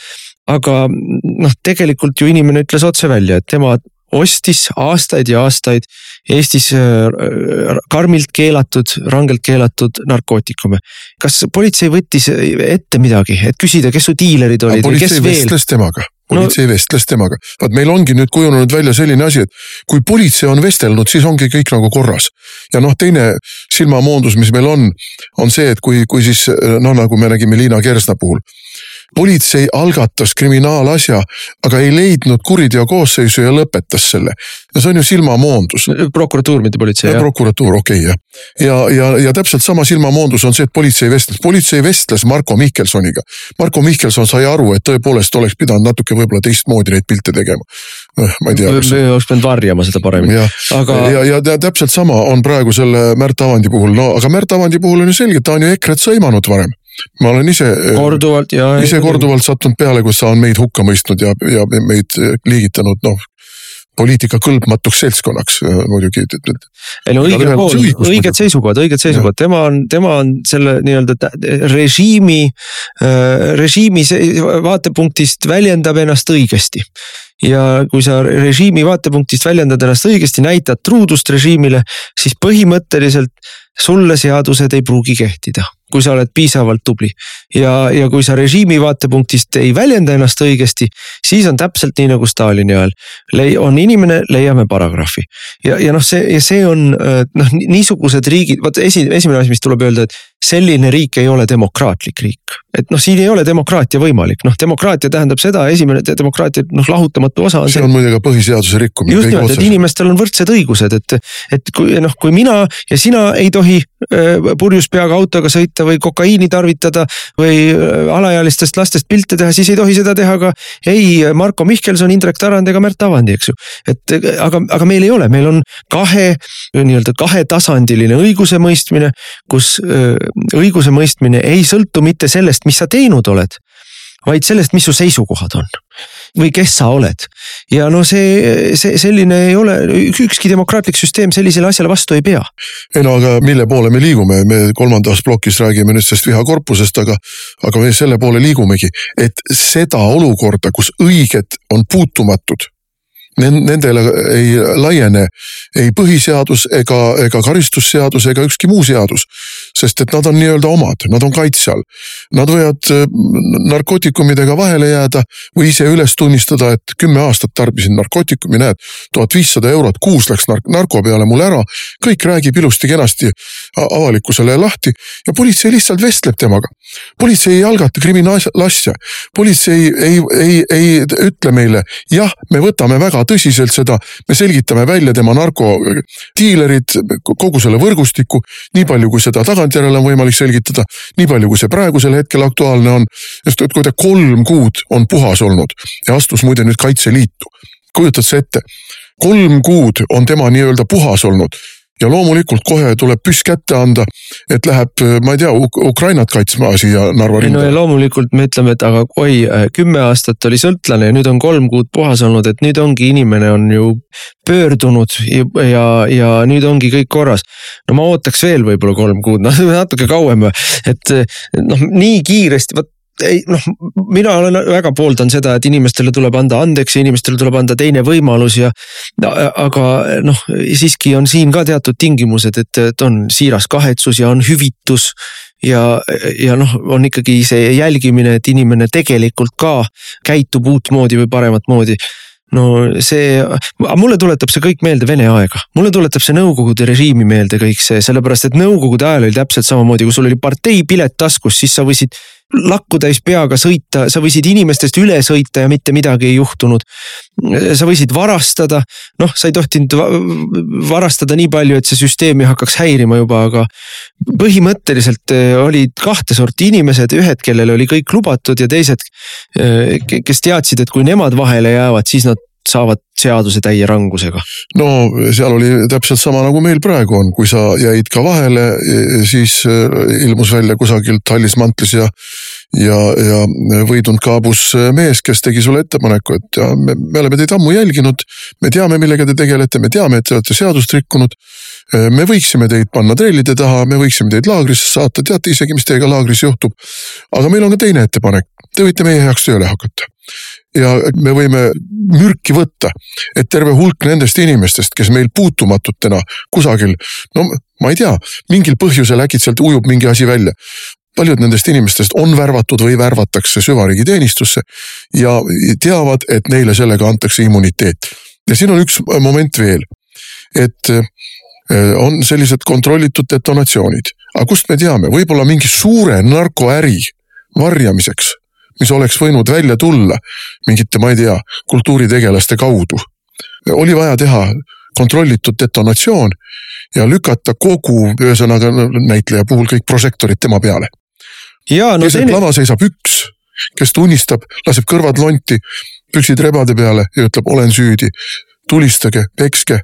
aga noh, tegelikult ju inimene ütles otse välja, et tema ostis aastaid ja aastaid Eestis äh, karmilt keelatud, rangelt keelatud narkootikume. kas politsei võttis ette midagi, et küsida, kes su diilerid olid või kes veel? politsei vestles temaga politsei no, vestles temaga. vaat meil ongi nüüd kujunenud välja selline asi, et kui politsei on vestelnud, siis ongi kõik nagu korras. ja noh, teine silmamoondus, mis meil on, on see, et kui, kui siis noh, nagu me nägime Liina Kersna puhul politsei algatas kriminaalasja, aga ei leidnud kuriteo koosseisu ja lõpetas selle. ja see on ju silmamoondus. prokuratuur, mitte politsei. prokuratuur, okei okay, jah. ja, ja, ja, ja täpselt sama silmamoondus on see, et politsei vestles, politsei vestles Marko Mihkelsoniga. Marko Mihkelson sai aru, et tõepoolest oleks pidanud natuke võib-olla teistmoodi neid pilte tegema. Noh, ma ei tea. oleks pidanud varjama seda paremini. aga. ja, ja, ja täpselt sama on praegu selle Märt Avandi puhul, no aga Märt Avandi puhul on ju selge, ta on ju EKRE-t sõimanud varem ma olen ise. korduvalt ja. ise korduvalt sattunud peale, kus ta on meid hukka mõistnud ja, ja meid liigitanud, noh poliitika kõlbmatuks seltskonnaks äh, muidugi. ei no õige pool, õiged seisukohad, õiged seisukohad, tema on, tema on selle nii-öelda režiimi, äh, režiimi vaatepunktist väljendab ennast õigesti ja kui sa režiimi vaatepunktist väljendad ennast õigesti, näitad truudust režiimile, siis põhimõtteliselt sulle seadused ei pruugi kehtida kui sa oled piisavalt tubli. ja, ja kui sa režiimi vaatepunktist ei väljenda ennast õigesti, siis on täpselt nii nagu Stalini ajal. on inimene, leiame paragrahvi ja, ja noh, see see on noh, niisugused riigid, vot esi, esimene asi, mis tuleb öelda, et selline riik ei ole demokraatlik riik. et noh, siin ei ole demokraatia võimalik, noh demokraatia tähendab seda, esimene demokraatia noh, lahutamatu osa on see. see on muide ka põhiseaduse rikkumine. just nimelt, et inimestel on võrdsed õigused, et, et kui noh, kui mina ja sina ei tohi tohi purjus peaga autoga sõita või kokaiini tarvitada või alaealistest lastest pilte teha, siis ei tohi seda teha ka ei Marko Mihkelson, Indrek Tarand ega Märt Avandi, eks ju. et aga, aga meil ei ole, meil on kahe nii-öelda kahetasandiline õigusemõistmine, kus õigusemõistmine ei sõltu mitte sellest, mis sa teinud oled vaid sellest, mis su seisukohad on või kes sa oled. ja no see, see selline ei ole, ükski demokraatlik süsteem sellisele asjale vastu ei pea. ei no aga mille poole me liigume, me kolmandas plokis räägime nüüd sellest vihakorpusest, aga, aga me selle poole liigumegi, et seda olukorda, kus õiged on puutumatud Nendele ei laiene ei põhiseadus ega, ega karistusseadus ega ükski muu seadus. sest et nad on nii-öelda omad, nad on kaitse all. Nad võivad äh, narkootikumidega vahele jääda või ise üles tunnistada, et kümme aastat tarbisin narkootikumi, näed. tuhat viissada eurot kuus läks nark narko peale mul ära. kõik räägib ilusti-kenasti avalikkusele lahti ja politsei lihtsalt vestleb temaga. politsei ei algata kriminaalasja, politsei ei, ei, ei, ei ütle meile jah, me võtame väga tõsiselt seda, me selgitame välja tema narkodiilerid, kogu selle võrgustiku, nii palju, kui seda tagantjärele on võimalik selgitada, nii palju, kui see praegusel hetkel aktuaalne on. sest et kui ta kolm kuud on puhas olnud ja astus muide nüüd Kaitseliitu, kujutad sa ette kolm kuud on tema nii-öelda puhas olnud ja loomulikult kohe tuleb püss kätte anda, et läheb, ma ei tea, Ukrainat kaitsma siia Narva rindele. no ja loomulikult me ütleme, et aga oi, kümme aastat oli sõltlane ja nüüd on kolm kuud puhas olnud, et nüüd ongi inimene on ju pöördunud ja, ja, ja nüüd ongi kõik korras. no ma ootaks veel võib-olla kolm kuud, noh natuke kauem, et noh, nii kiiresti, vot ei noh, mina olen väga pooldan seda, et inimestele tuleb anda andeks ja inimestele tuleb anda teine võimalus ja. aga noh, siiski on siin ka teatud tingimused, et, et on siiras kahetsus ja on hüvitus. ja, ja noh, on ikkagi see jälgimine, et inimene tegelikult ka käitub uutmoodi või paremat moodi no see, mulle tuletab see kõik meelde Vene aega, mulle tuletab see Nõukogude režiimi meelde kõik see, sellepärast et Nõukogude ajal oli täpselt samamoodi, kui sul oli parteipilet taskus, siis sa võisid lakkutäis peaga sõita, sa võisid inimestest üle sõita ja mitte midagi ei juhtunud. sa võisid varastada, noh, sa ei tohtinud varastada nii palju, et see süsteemi hakkaks häirima juba, aga. põhimõtteliselt eh, olid kahte sorti inimesed, ühed, kellel oli kõik lubatud ja teised, eh, kes teadsid, et kui nemad vahele jäävad, siis nad saavad seaduse täie rangusega? no seal oli täpselt sama nagu meil praegu on, kui sa jäid ka vahele, siis äh, ilmus välja kusagilt hallis mantlis ja ja, ja võidunud kaabus mees, kes tegi sulle ettepaneku, et me, me oleme teid ammu jälginud. me teame, millega te tegelete, me teame, et te olete seadust rikkunud. Me võiksime teid panna trellide taha, me võiksime teid laagrisse saata, teate isegi, mis teiega laagris juhtub. aga meil on ka teine ettepanek, te võite meie heaks tööle hakata ja me võime mürki võtta, et terve hulk nendest inimestest, kes meil puutumatutena kusagil, no ma ei tea, mingil põhjusel äkitselt ujub mingi asi välja. Paljud nendest inimestest on värvatud või värvatakse süvariigi teenistusse ja teavad, et neile sellega antakse immuniteet. ja siin on üks moment veel, et eh, on sellised kontrollitud detonatsioonid, aga kust me teame, võib-olla mingi suure narkoäri varjamiseks mis oleks võinud välja tulla mingite, ma ei tea, kultuuritegelaste kaudu. oli vaja teha kontrollitud detonatsioon ja lükata kogu, ühesõnaga näitleja puhul kõik prožektorid tema peale. No keset teine... lava seisab üks, kes tunnistab, laseb kõrvad lonti, püksid rebade peale ja ütleb, olen süüdi. tulistage, pekske,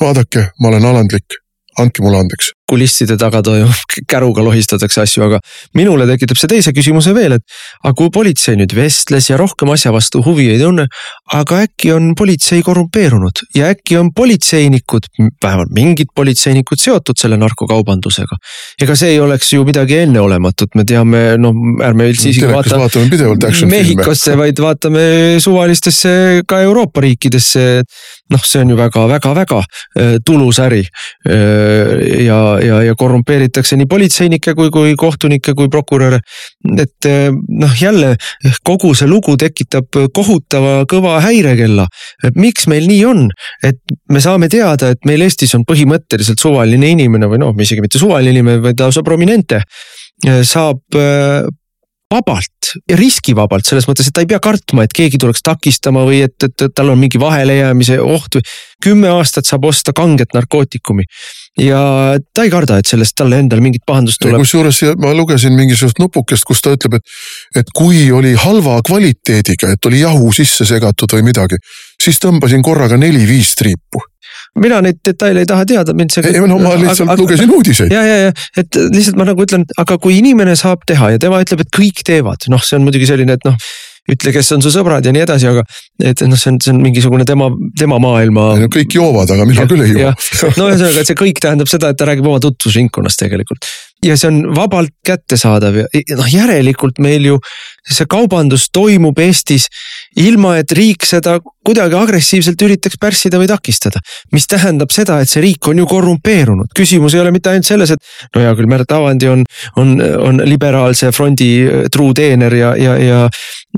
vaadake, ma olen alandlik andke mulle andeks. Kulisside taga toimub, käruga lohistatakse asju, aga minule tekitab see teise küsimuse veel, et aga kui politsei nüüd vestles ja rohkem asja vastu huvi ei tunne, aga äkki on politsei korrumpeerunud ja äkki on politseinikud, vähemalt mingid politseinikud seotud selle narkokaubandusega. ega see ei oleks ju midagi enneolematut, me teame, no ärme üldse isegi vaata Mehhikosse, vaid vaatame suvalistesse ka Euroopa riikidesse noh, see on ju väga-väga-väga äh, tulus äri. Äh, ja, ja, ja korrumpeeritakse nii politseinikke kui, kui kohtunikke kui prokuröre. et äh, noh, jälle kogu see lugu tekitab kohutava kõva häirekella. miks meil nii on, et me saame teada, et meil Eestis on põhimõtteliselt suvaline inimene või noh, isegi mitte suvaline inimene, vaid lausa prominente saab vabalt ja riskivabalt selles mõttes, et ta ei pea kartma, et keegi tuleks takistama või et, et, et tal on mingi vahelejäämise oht või. kümme aastat saab osta kanget narkootikumi ja ta ei karda, et sellest talle endale mingit pahandust tuleb. kusjuures ma lugesin mingisugust nupukest, kus ta ütleb, et, et kui oli halva kvaliteediga, et oli jahu sisse segatud või midagi, siis tõmbasin korraga neli-viis triipu mina neid detaile ei taha teada, mind see. ei no ma lihtsalt aga, lugesin uudiseid. ja, ja, ja et lihtsalt ma nagu ütlen, aga kui inimene saab teha ja tema ütleb, et kõik teevad, noh, see on muidugi selline, et noh ütle, kes on su sõbrad ja nii edasi, aga et noh, see on, see on mingisugune tema, tema maailma. No, kõik joovad, aga mina ja, küll ei joo. no ühesõnaga, et see kõik tähendab seda, et ta räägib oma tutvusringkonnast tegelikult ja see on vabalt kättesaadav ja noh, järelikult meil ju see kaubandus toimub Eestis ilma, et riik seda kuidagi agressiivselt üritaks pärssida või takistada. mis tähendab seda, et see riik on ju korrumpeerunud, küsimus ei ole mitte ainult selles, et no hea küll, Märt Avandi on, on, on liberaalse frondi äh, truu teener ja, ja, ja,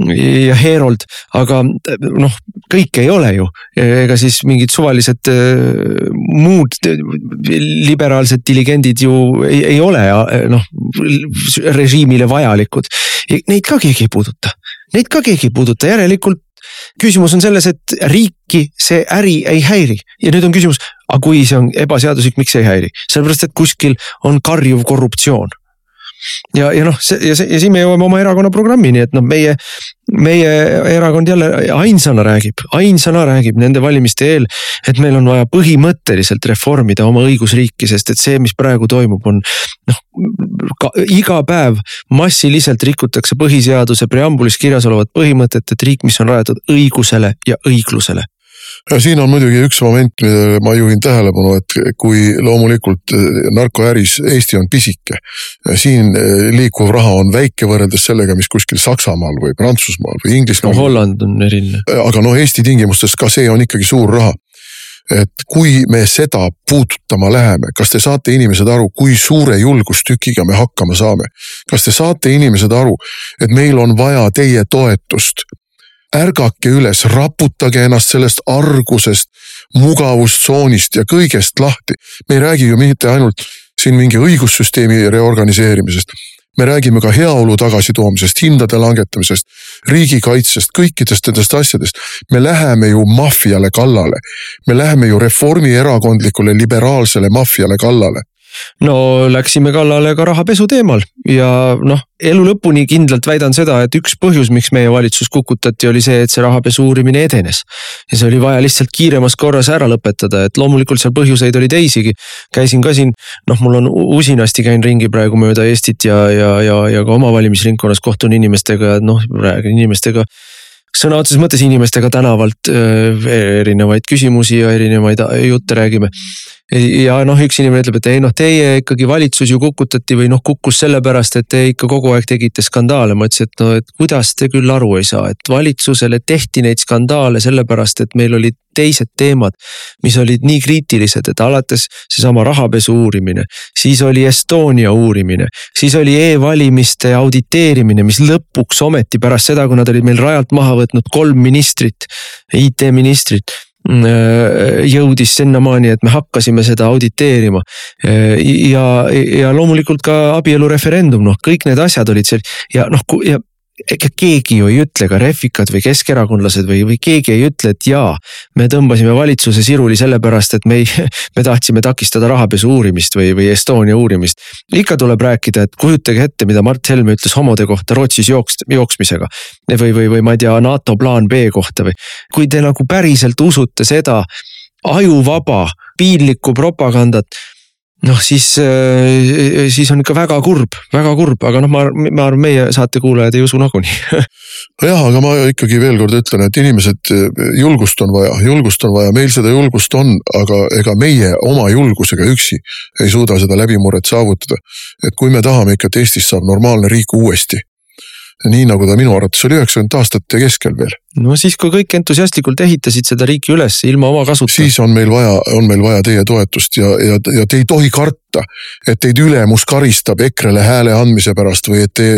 ja heerold, aga noh, kõik ei ole ju, ega siis mingid suvalised äh, muud liberaalsed diligendid ju ei, ei ole noh režiimile vajalikud. Neid ka keegi ei puuduta, neid ka keegi ei puuduta, järelikult küsimus on selles, et riiki see äri ei häiri. Ja nüüd on küsimus, aga kui see on ebaseaduslik, miks ei häiri, sellepärast et kuskil on karjuv korruptsioon ja, ja noh, see ja see ja siin me jõuame oma erakonna programmini, et noh, meie, meie erakond jälle ainsana räägib, ainsana räägib nende valimiste eel, et meil on vaja põhimõtteliselt reformida oma õigusriiki, sest et see, mis praegu toimub, on noh, iga päev massiliselt rikutakse põhiseaduse preambulis kirjas olevat põhimõtet, et riik, mis on rajatud õigusele ja õiglusele siin on muidugi üks moment, millele ma juhin tähelepanu, et kui loomulikult eh, narkoäris Eesti on pisike. siin eh, liikuv raha on väike võrreldes sellega, mis kuskil Saksamaal või Prantsusmaal või Inglismaal. no Holland on eriline. aga noh, Eesti tingimustes ka see on ikkagi suur raha et kui me seda puudutama läheme, kas te saate inimesed aru, kui suure julgustükiga me hakkama saame? kas te saate inimesed aru, et meil on vaja teie toetust ärgake üles, raputage ennast sellest argusest, mugavustsoonist ja kõigest lahti. me ei räägi ju mitte ainult siin mingi õigussüsteemi reorganiseerimisest. me räägime ka heaolu tagasitoomisest, hindade langetamisest, riigikaitsest, kõikidest nendest asjadest. me läheme ju maffiale kallale. me läheme ju reformierakondlikule liberaalsele maffiale kallale no läksime kallale ka rahapesu teemal ja noh, elu lõpuni kindlalt väidan seda, et üks põhjus, miks meie valitsus kukutati, oli see, et see rahapesu uurimine edenes. ja see oli vaja lihtsalt kiiremas korras ära lõpetada, et loomulikult seal põhjuseid oli teisigi. käisin ka siin, noh, mul on usinasti käin ringi praegu mööda Eestit ja, ja, ja, ja ka oma valimisringkonnas kohtun inimestega, noh räägin inimestega sõna otseses mõttes inimestega tänavalt erinevaid küsimusi ja erinevaid jutte räägime ja noh, üks inimene ütleb, et ei noh, teie ikkagi valitsus ju kukutati või noh, kukkus sellepärast, et te ikka kogu aeg tegite skandaale. ma ütlesin, et no, et kuidas te küll aru ei saa, et valitsusele tehti neid skandaale sellepärast, et meil olid teised teemad, mis olid nii kriitilised, et alates seesama rahapesu uurimine, siis oli Estonia uurimine, siis oli e-valimiste auditeerimine, mis lõpuks ometi pärast seda, kui nad olid meil rajalt maha võtnud kolm ministrit, IT-ministrit Äh, jõudis sinnamaani, et me hakkasime seda auditeerima. Äh, ja, ja loomulikult ka abielureferendum, noh, kõik need asjad olid seal ja noh, ja ega keegi ju ei ütle, ka refikad või keskerakondlased või, või keegi ei ütle, et jaa. me tõmbasime valitsuse siruli sellepärast, et me ei, me tahtsime takistada rahapesu uurimist või, või Estonia uurimist. ikka tuleb rääkida, et kujutage ette, mida Mart Helme ütles homode kohta Rootsis jooks, jooksmisega. või, või, või ma ei tea, NATO plaan B kohta või. kui te nagu päriselt usute seda ajuvaba piinlikku propagandat noh, siis, äh, siis on ikka väga kurb, väga kurb, aga noh, ma, ma arvan, meie saatekuulajad ei usu nagunii nojah, aga ma ikkagi veel kord ütlen, et inimesed, julgust on vaja, julgust on vaja, meil seda julgust on, aga ega meie oma julgusega üksi ei suuda seda läbimurret saavutada. et kui me tahame ikka, et Eestist saab normaalne riik uuesti, nii nagu ta minu arvates oli üheksakümnendate aastate keskel veel. No siis, kui kõik entusiastlikult ehitasid seda riiki üles ilma oma kasuta. siis on meil vaja, on meil vaja teie toetust ja, ja, ja te ei tohi karta, et teid ülemus karistab EKRE-le hääle andmise pärast või et te,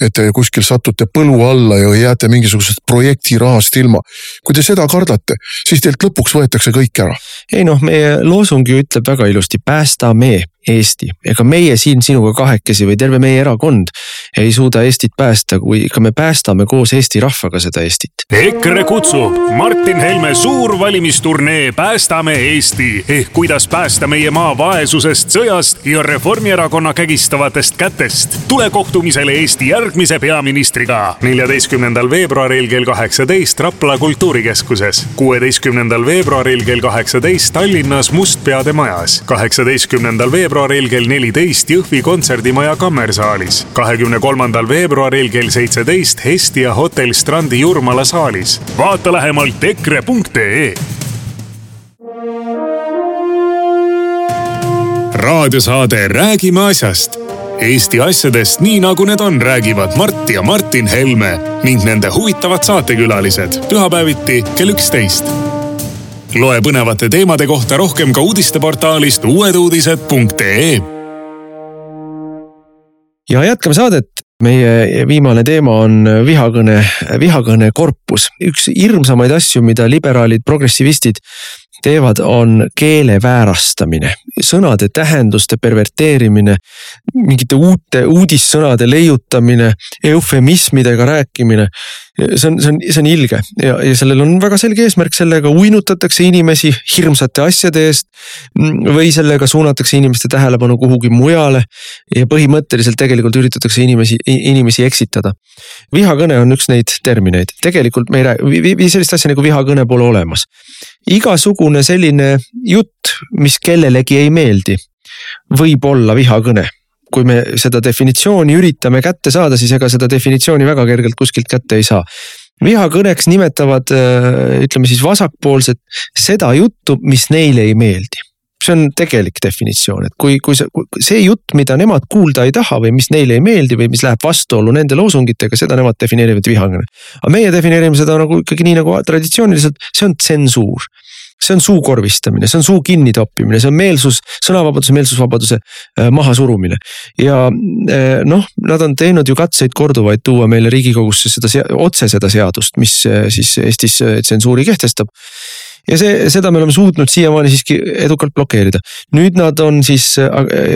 et te kuskil satute põlu alla ja jääte mingisugusest projekti rahast ilma. kui te seda kardate, siis teilt lõpuks võetakse kõik ära. ei noh, meie loosung ju ütleb väga ilusti, päästame Eesti, ega meie siin sinuga kahekesi või terve meie erakond ei suuda Eestit päästa, kui ikka me päästame koos Eesti rahvaga seda Eestit. EKRE kutsub Martin Helme suur valimisturnee Päästame Eesti ehk kuidas päästa meie maa vaesusest, sõjast ja Reformierakonna kägistavatest kätest. tule kohtumisele Eesti järgmise peaministriga neljateistkümnendal veebruaril kell kaheksateist Rapla kultuurikeskuses, kuueteistkümnendal veebruaril kell kaheksateist Tallinnas Mustpeade majas, kaheksateistkümnendal veebruaril kell neliteist Jõhvi kontserdimaja kammersaalis, kahekümne kolmandal veebruaril kell seitseteist Hestia hotell Strandi Jurmala saalis. Vaata lähemalt EKRE.ee raadiosaade Räägime asjast. Eesti asjadest nii nagu need on, räägivad Mart ja Martin Helme ning nende huvitavad saatekülalised pühapäeviti kell üksteist. loe põnevate teemade kohta rohkem ka uudisteportaalist uueduudised.ee. ja jätkame saadet meie viimane teema on vihakõne, vihakõne korpus. üks hirmsamaid asju, mida liberaalid, progressivistid teevad, on keele väärastamine, sõnade tähenduste perverteerimine, mingite uute uudissõnade leiutamine, eufemismidega rääkimine. see on, see on, see on ilge ja, ja sellel on väga selge eesmärk, sellega uinutatakse inimesi hirmsate asjade eest. või sellega suunatakse inimeste tähelepanu kuhugi mujale ja põhimõtteliselt tegelikult üritatakse inimesi, inimesi eksitada. vihakõne on üks neid termineid, tegelikult me ei räägi, sellist asja nagu vihakõne pole olemas igasugune selline jutt, mis kellelegi ei meeldi, võib olla vihakõne kui me seda definitsiooni üritame kätte saada, siis ega seda definitsiooni väga kergelt kuskilt kätte ei saa. vihakõneks nimetavad, äh, ütleme siis vasakpoolsed seda juttu, mis neile ei meeldi see on tegelik definitsioon, et kui, kui see, see jutt, mida nemad kuulda ei taha või mis neile ei meeldi või mis läheb vastuollu nende loosungitega, seda nemad defineerivad vihakõne. aga meie defineerime seda nagu ikkagi nii nagu traditsiooniliselt, see on tsensuur see on suukorvistamine, see on suu kinnitoppimine, see on meelsus, sõnavabaduse, meelsusvabaduse äh, mahasurumine. ja äh, noh, nad on teinud ju katseid korduvaid tuua meile riigikogusse seda, otse seda seadust, mis äh, siis Eestis tsensuuri kehtestab ja see, seda me oleme suutnud siiamaani siiski edukalt blokeerida. nüüd nad on siis äh,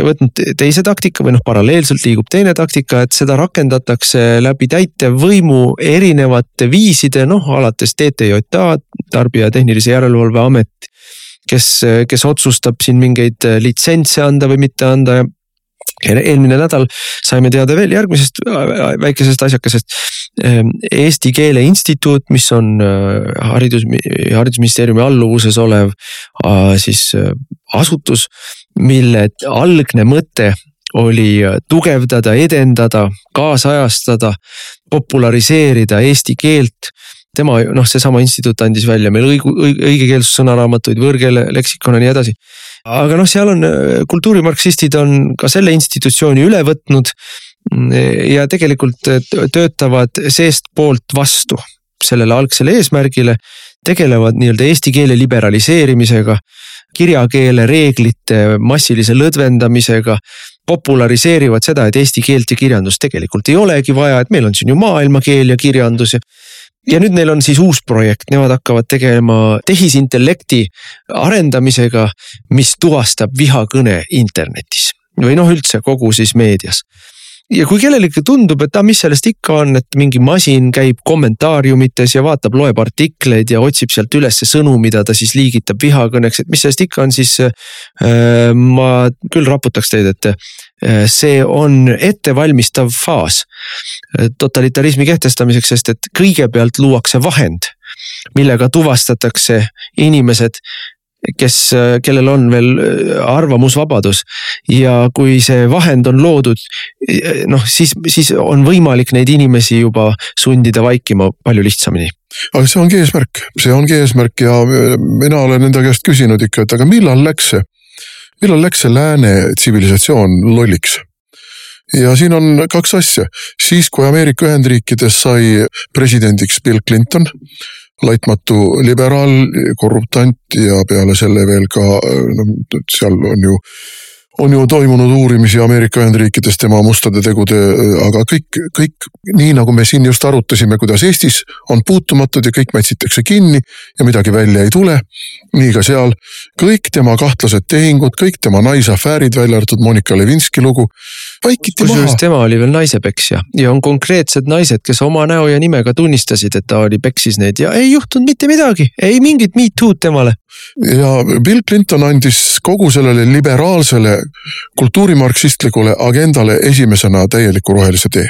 võtnud teise taktika või noh, paralleelselt liigub teine taktika, et seda rakendatakse läbi täitevvõimu erinevate viiside, noh alates TTJA, Tarbija Tehnilise Järelevalve Amet. kes, kes otsustab siin mingeid litsentse anda või mitte anda ja eelmine nädal saime teada veel järgmisest äh, väikesest asjakesest. Ähm, Eesti Keele Instituut, mis on äh, haridus, haridusministeeriumi alluvuses olev äh, siis asutus, mille algne mõte oli tugevdada, edendada, kaasajastada, populariseerida eesti keelt tema noh, seesama instituut andis välja meil õigu, õigekeelsussõnaraamatuid, võõrkeele leksikon ja nii edasi aga noh, seal on äh, kultuurimarksistid on ka selle institutsiooni üle võtnud mm, ja tegelikult äh, töötavad seestpoolt vastu sellele algsele eesmärgile, tegelevad nii-öelda eesti keele liberaliseerimisega, kirjakeele reeglite massilise lõdvendamisega, populariseerivad seda, et eesti keelt ja kirjandust tegelikult ei olegi vaja, et meil on siin ju maailmakeel ja kirjandus ja ja nüüd neil on siis uus projekt, nemad hakkavad tegema tehisintellekti arendamisega, mis tuvastab vihakõne internetis või noh, üldse kogu siis meedias ja kui kellelegi tundub, et ah, mis sellest ikka on, et mingi masin käib kommentaariumites ja vaatab, loeb artikleid ja otsib sealt ülesse sõnu, mida ta siis liigitab vihakõneks, et mis sellest ikka on, siis äh, ma küll raputaks teid, et äh, see on ettevalmistav faas äh, totalitarismi kehtestamiseks, sest et kõigepealt luuakse vahend millega tuvastatakse inimesed kes, kellel on veel äh, arvamusvabadus. ja kui see vahend on loodud, noh siis, siis on võimalik neid inimesi juba sundida vaikima palju lihtsamini aga see ongi eesmärk, see ongi eesmärk ja äh, mina olen enda käest küsinud ikka, et aga millal läks see, millal läks see lääne tsivilisatsioon lolliks? ja siin on kaks asja, siis kui Ameerika Ühendriikides sai presidendiks Bill Clinton laitmatu liberaal, korruptant ja peale selle veel ka no seal on ju on ju toimunud uurimisi Ameerika Ühendriikides tema mustade tegude, aga kõik, kõik nii nagu me siin just arutasime, kuidas Eestis on puutumatud ja kõik mätsitakse kinni ja midagi välja ei tule. nii ka seal, kõik tema kahtlased tehingud, kõik tema naisafäärid, välja arvatud Monika Levinski lugu, vaikiti maha. kusjuures tema oli veel naisepeksja ja on konkreetsed naised, kes oma näo ja nimega tunnistasid, et ta oli peksis neid ja ei juhtunud mitte midagi, ei mingit me too'd temale ja Bill Clinton andis kogu sellele liberaalsele kultuurimarksistlikule agendale esimesena täieliku rohelise tee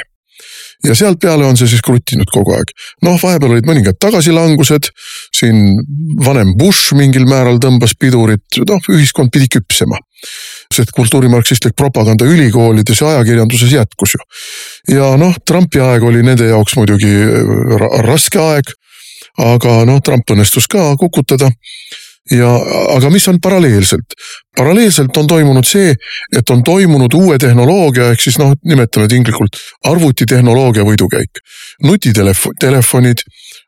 ja sealt peale on see siis kruttinud kogu aeg. noh, vahepeal olid mõningad tagasilangused, siin vanem Bush mingil määral tõmbas pidurit, noh ühiskond pidi küpsema. sest kultuurimarksistlik propaganda ülikoolides ja ajakirjanduses jätkus ju. ja noh, Trumpi aeg oli nende jaoks muidugi ra raske aeg. aga noh, Trump õnnestus ka kukutada ja, aga mis on paralleelselt? paralleelselt on toimunud see, et on toimunud uue tehnoloogia ehk siis noh, nimetame tinglikult arvutitehnoloogia võidukäik. nutitelefon, telefonid,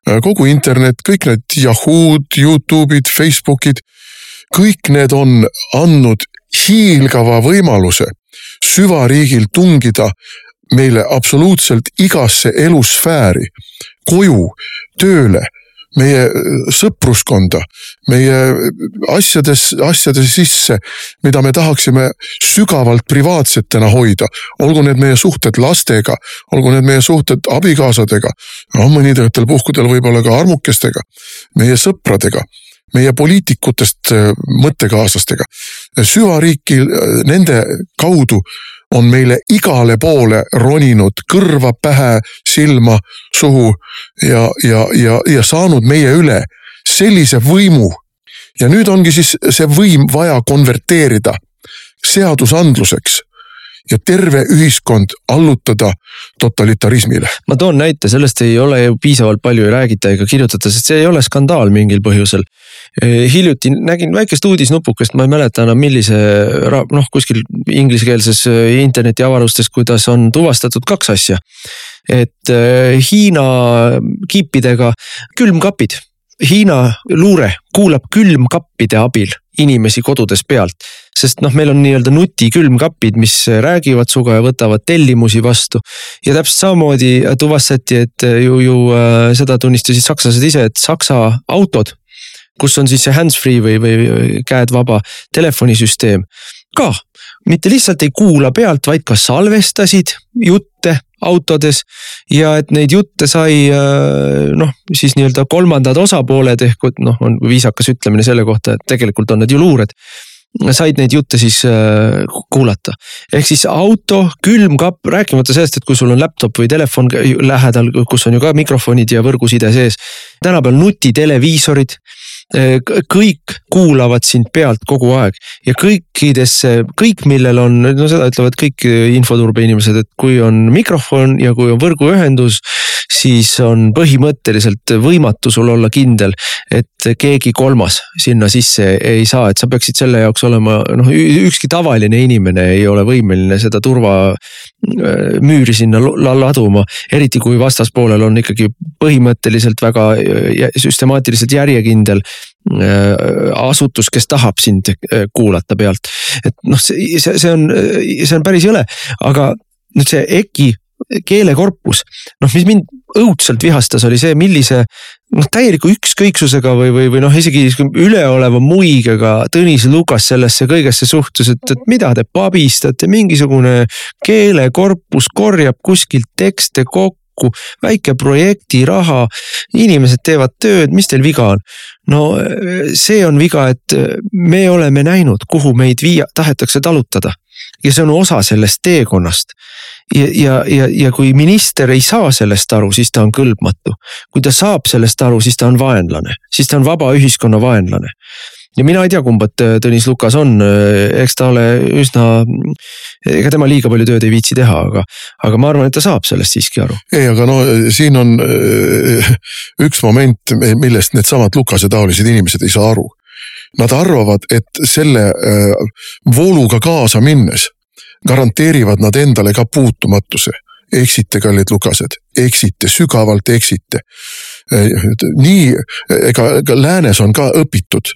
äh, kogu internet, kõik need Yahoo'd, Youtube'id, Facebook'id. kõik need on andnud hiilgava võimaluse süvariigil tungida meile absoluutselt igasse elusfääri, koju, tööle meie sõpruskonda, meie asjades, asjade sisse, mida me tahaksime sügavalt privaatsetena hoida. olgu need meie suhted lastega, olgu need meie suhted abikaasadega, no mõnidatel puhkudel võib-olla ka armukestega, meie sõpradega meie poliitikutest mõttekaaslastega. süvariiki nende kaudu on meile igale poole roninud kõrva, pähe, silma, suhu ja, ja, ja, ja saanud meie üle sellise võimu. ja nüüd ongi siis see võim vaja konverteerida seadusandluseks ja terve ühiskond allutada totalitarismile. ma toon näite, sellest ei ole ju piisavalt palju ei räägita ega kirjutata, sest see ei ole skandaal mingil põhjusel. Hiljuti nägin väikest uudisnupukest, ma ei mäleta enam, millise noh, kuskil inglisekeelses eh, internetiavarustes, kuidas on tuvastatud kaks asja. et eh, Hiina kiipidega külmkapid Hiina luure kuulab külmkappide abil inimesi kodudes pealt. sest noh, meil on nii-öelda nutikülmkapid, mis räägivad sinuga ja võtavad tellimusi vastu. ja täpselt samamoodi tuvastati, et ju, ju äh, seda tunnistasid sakslased ise, et saksa autod, kus on siis see hands-free või, või käed vaba telefonisüsteem ka mitte lihtsalt ei kuula pealt, vaid ka salvestasid jutte autodes ja et neid jutte sai äh, noh, siis nii-öelda kolmandad osapooled ehk noh, on viisakas ütlemine selle kohta, et tegelikult on need ju luured said neid jutte siis äh, kuulata. ehk siis auto, külmkapp, rääkimata sellest, et kui sul on laptop või telefon lähedal, kus on ju ka mikrofonid ja võrguside sees. tänapäeval nutiteleviisorid kõik kuulavad sind pealt kogu aeg ja kõikidesse, kõik, millel on, no seda ütlevad kõik infoturbe inimesed, et kui on mikrofon ja kui on võrguühendus siis on põhimõtteliselt võimatu sul olla kindel, et keegi kolmas sinna sisse ei saa, et sa peaksid selle jaoks olema noh, ükski tavaline inimene ei ole võimeline seda turvamüüri äh, sinna laduma. eriti kui vastaspoolel on ikkagi põhimõtteliselt väga süstemaatiliselt järjekindel äh, asutus, kes tahab sind äh, kuulata pealt. et noh, see, see on, see on päris jõle, aga nüüd see EKI keelekorpus, noh, mis mind õudselt vihastas, oli see, millise noh, täieliku ükskõiksusega või, või, või noh, isegi üleoleva muigega Tõnis Lukas sellesse kõigesse suhtus, et, et mida te pabistate, mingisugune keelekorpus korjab kuskilt tekste kokku väike projektiraha, inimesed teevad tööd, mis teil viga on? no see on viga, et me oleme näinud, kuhu meid viia, tahetakse talutada ja see on osa sellest teekonnast ja, ja, ja, ja kui minister ei saa sellest aru, siis ta on kõlbmatu. kui ta saab sellest aru, siis ta on vaenlane, siis ta on vaba ühiskonna vaenlane ja mina ei tea, kumba Tõnis Lukas on, eks ta ole üsna, ega tema liiga palju tööd ei viitsi teha, aga, aga ma arvan, et ta saab sellest siiski aru. ei, aga no siin on äh, üks moment, millest needsamad Lukase taolised inimesed ei saa aru. Nad arvavad, et selle äh, vooluga kaasa minnes garanteerivad nad endale ka puutumatuse. eksite, kallid lukased, eksite, sügavalt eksite. nii, ega, ega läänes on ka õpitud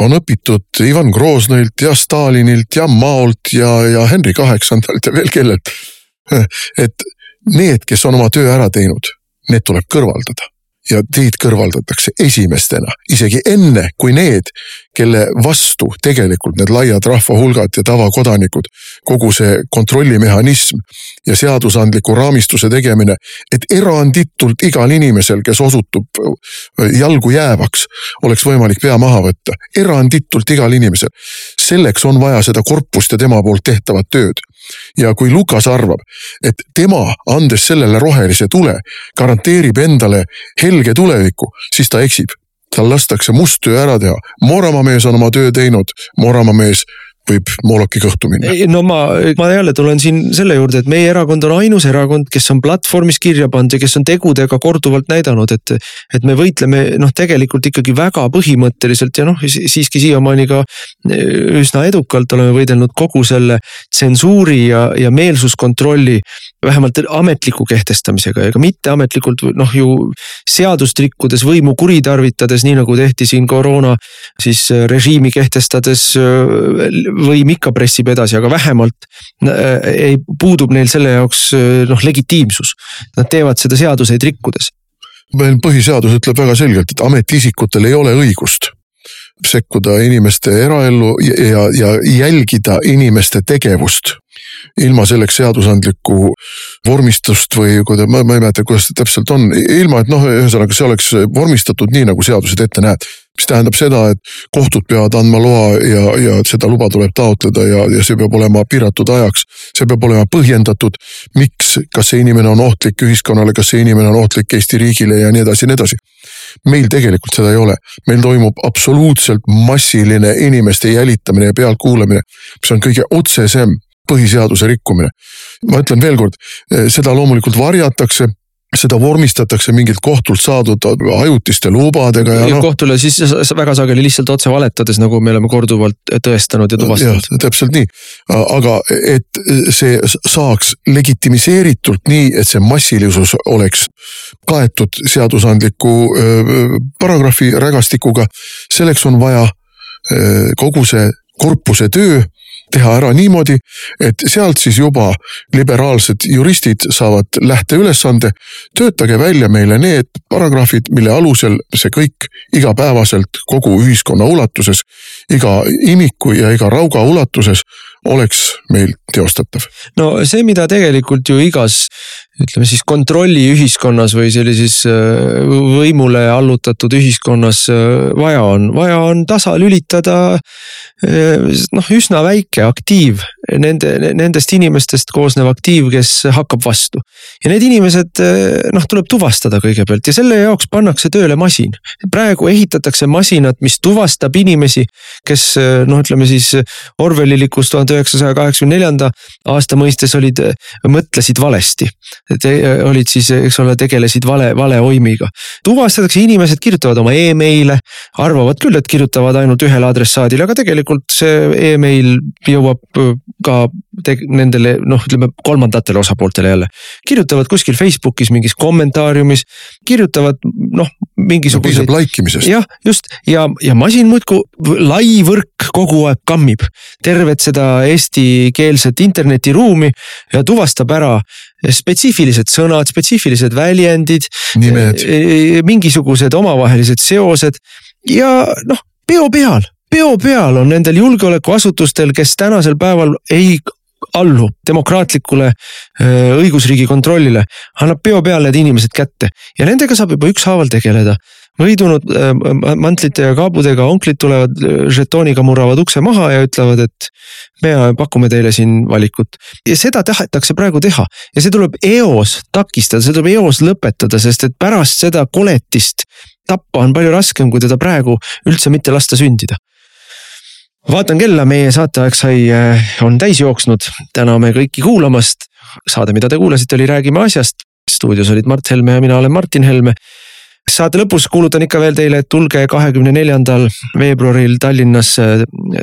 on õpitud Ivan Groznõilt ja Stalinilt ja Maolt ja, ja Henry Kaheksandalt ja veel kellelt. et need, kes on oma töö ära teinud, need tuleb kõrvaldada ja teid kõrvaldatakse esimestena, isegi enne kui need, kelle vastu tegelikult need laiad rahvahulgad ja tavakodanikud, kogu see kontrollimehhanism ja seadusandliku raamistuse tegemine, et eranditult igal inimesel, kes osutub äh, jalgu jäävaks, oleks võimalik pea maha võtta, eranditult igal inimesel. selleks on vaja seda korpust ja tema poolt tehtavat tööd ja kui Lukas arvab, et tema, andes sellele rohelise tule, garanteerib endale helge tuleviku, siis ta eksib. tal lastakse must töö ära teha, Mooramaa mees on oma töö teinud, Mooramaa mees võib mooloki kõhtu minna. no ma, ma jälle tulen siin selle juurde, et meie erakond on ainus erakond, kes on platvormis kirja pannud ja kes on tegudega korduvalt näidanud, et. et me võitleme noh, tegelikult ikkagi väga põhimõtteliselt ja noh, siiski siiamaani ka e, üsna edukalt oleme võidelnud kogu selle tsensuuri ja, ja meelsuskontrolli. vähemalt ametliku kehtestamisega ja ka mitteametlikult noh ju seadust rikkudes, võimu kuritarvitades, nii nagu tehti siin koroona siis režiimi kehtestades võim ikka pressib edasi, aga vähemalt äh, ei, puudub neil selle jaoks äh, noh legitiimsus. Nad teevad seda seaduseid rikkudes. meil põhiseadus ütleb väga selgelt, et ametiisikutel ei ole õigust sekkuda inimeste eraellu ja, ja, jälgida inimeste tegevust ilma selleks seadusandlikku vormistust või kuida-, ma, ma ei mäleta, kuidas see täpselt on, ilma et noh, ühesõnaga see oleks vormistatud nii, nagu seadused ette näeb mis tähendab seda, et kohtud peavad andma loa ja, ja seda luba tuleb taotleda ja, ja see peab olema piiratud ajaks. see peab olema põhjendatud, miks, kas see inimene on ohtlik ühiskonnale, kas see inimene on ohtlik Eesti riigile ja nii edasi ja nii edasi. meil tegelikult seda ei ole, meil toimub absoluutselt massiline inimeste jälitamine ja pealtkuulamine, mis on kõige otsesem põhiseaduse rikkumine. ma ütlen veelkord, seda loomulikult varjatakse seda vormistatakse mingilt kohtult saadud ajutiste lubadega ja, ja noh. kohtule siis väga sageli lihtsalt otse valetades, nagu me oleme korduvalt tõestanud ja tuvastanud. täpselt nii, aga et see saaks legitimiseeritult nii, et see massilisus oleks kaetud seadusandliku paragrahvi rägastikuga, selleks on vaja kogu see korpuse töö teha ära niimoodi, et sealt siis juba liberaalsed juristid saavad lähteülesande. töötage välja meile need paragrahvid, mille alusel see kõik igapäevaselt kogu ühiskonna ulatuses, iga imiku ja iga rauga ulatuses oleks meil teostatav. no see, mida tegelikult ju igas ütleme siis kontrolliühiskonnas või sellises äh, võimule allutatud ühiskonnas äh, vaja on, vaja on tasalülitada äh, noh, üsna väike aktiiv nende, nendest inimestest koosnev aktiiv, kes hakkab vastu. ja need inimesed noh, tuleb tuvastada kõigepealt ja selle jaoks pannakse tööle masin. praegu ehitatakse masinat, mis tuvastab inimesi, kes noh, ütleme siis Orwellilikus tuhande üheksasaja kaheksakümne neljanda aasta mõistes olid, mõtlesid valesti te olid siis, eks ole, tegelesid vale, valeoimiga. tuvastatakse, inimesed kirjutavad oma email'e, arvavad küll, et kirjutavad ainult ühele adressaadile, aga tegelikult see email jõuab äh, ka nendele noh, ütleme kolmandatele osapooltele jälle. kirjutavad kuskil Facebookis mingis kommentaariumis, kirjutavad noh, mingisuguseid. piisab like imisest. jah, just ja, ja masin muudkui, lai võrk kogu aeg kammib tervet seda eestikeelset internetiruumi ja tuvastab ära spetsiifilised sõnad, spetsiifilised väljendid. nimed. E, e, mingisugused omavahelised seosed ja noh, peo peal, peo peal on nendel julgeolekuasutustel, kes tänasel päeval ei allu demokraatlikule õigusriigi kontrollile, annab peo peal need inimesed kätte. Ja nendega saab juba ükshaaval tegeleda. Võidunud mantlite ja kaabudega onklid tulevad žetooniga, murravad ukse maha ja ütlevad, et me pakume teile siin valikut. ja seda tahetakse praegu teha. Ja see tuleb eos takistada, see tuleb eos lõpetada, sest et pärast seda koletist tappa on palju raskem, kui teda praegu üldse mitte lasta sündida vaatan kella, meie saateaeg sai, äh, on täis jooksnud, täname kõiki kuulamast. saade, mida te kuulasite, oli Räägime asjast. stuudios olid Mart Helme ja mina olen Martin Helme saate lõpus kuulutan ikka veel teile, et tulge kahekümne neljandal veebruaril Tallinnasse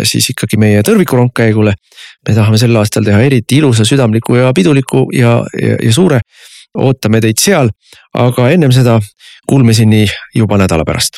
siis ikkagi meie tõrvikurongkäigule. me tahame sel aastal teha eriti ilusa, südamliku ja piduliku ja, ja, ja suure. ootame teid seal, aga ennem seda kuulmiseni juba nädala pärast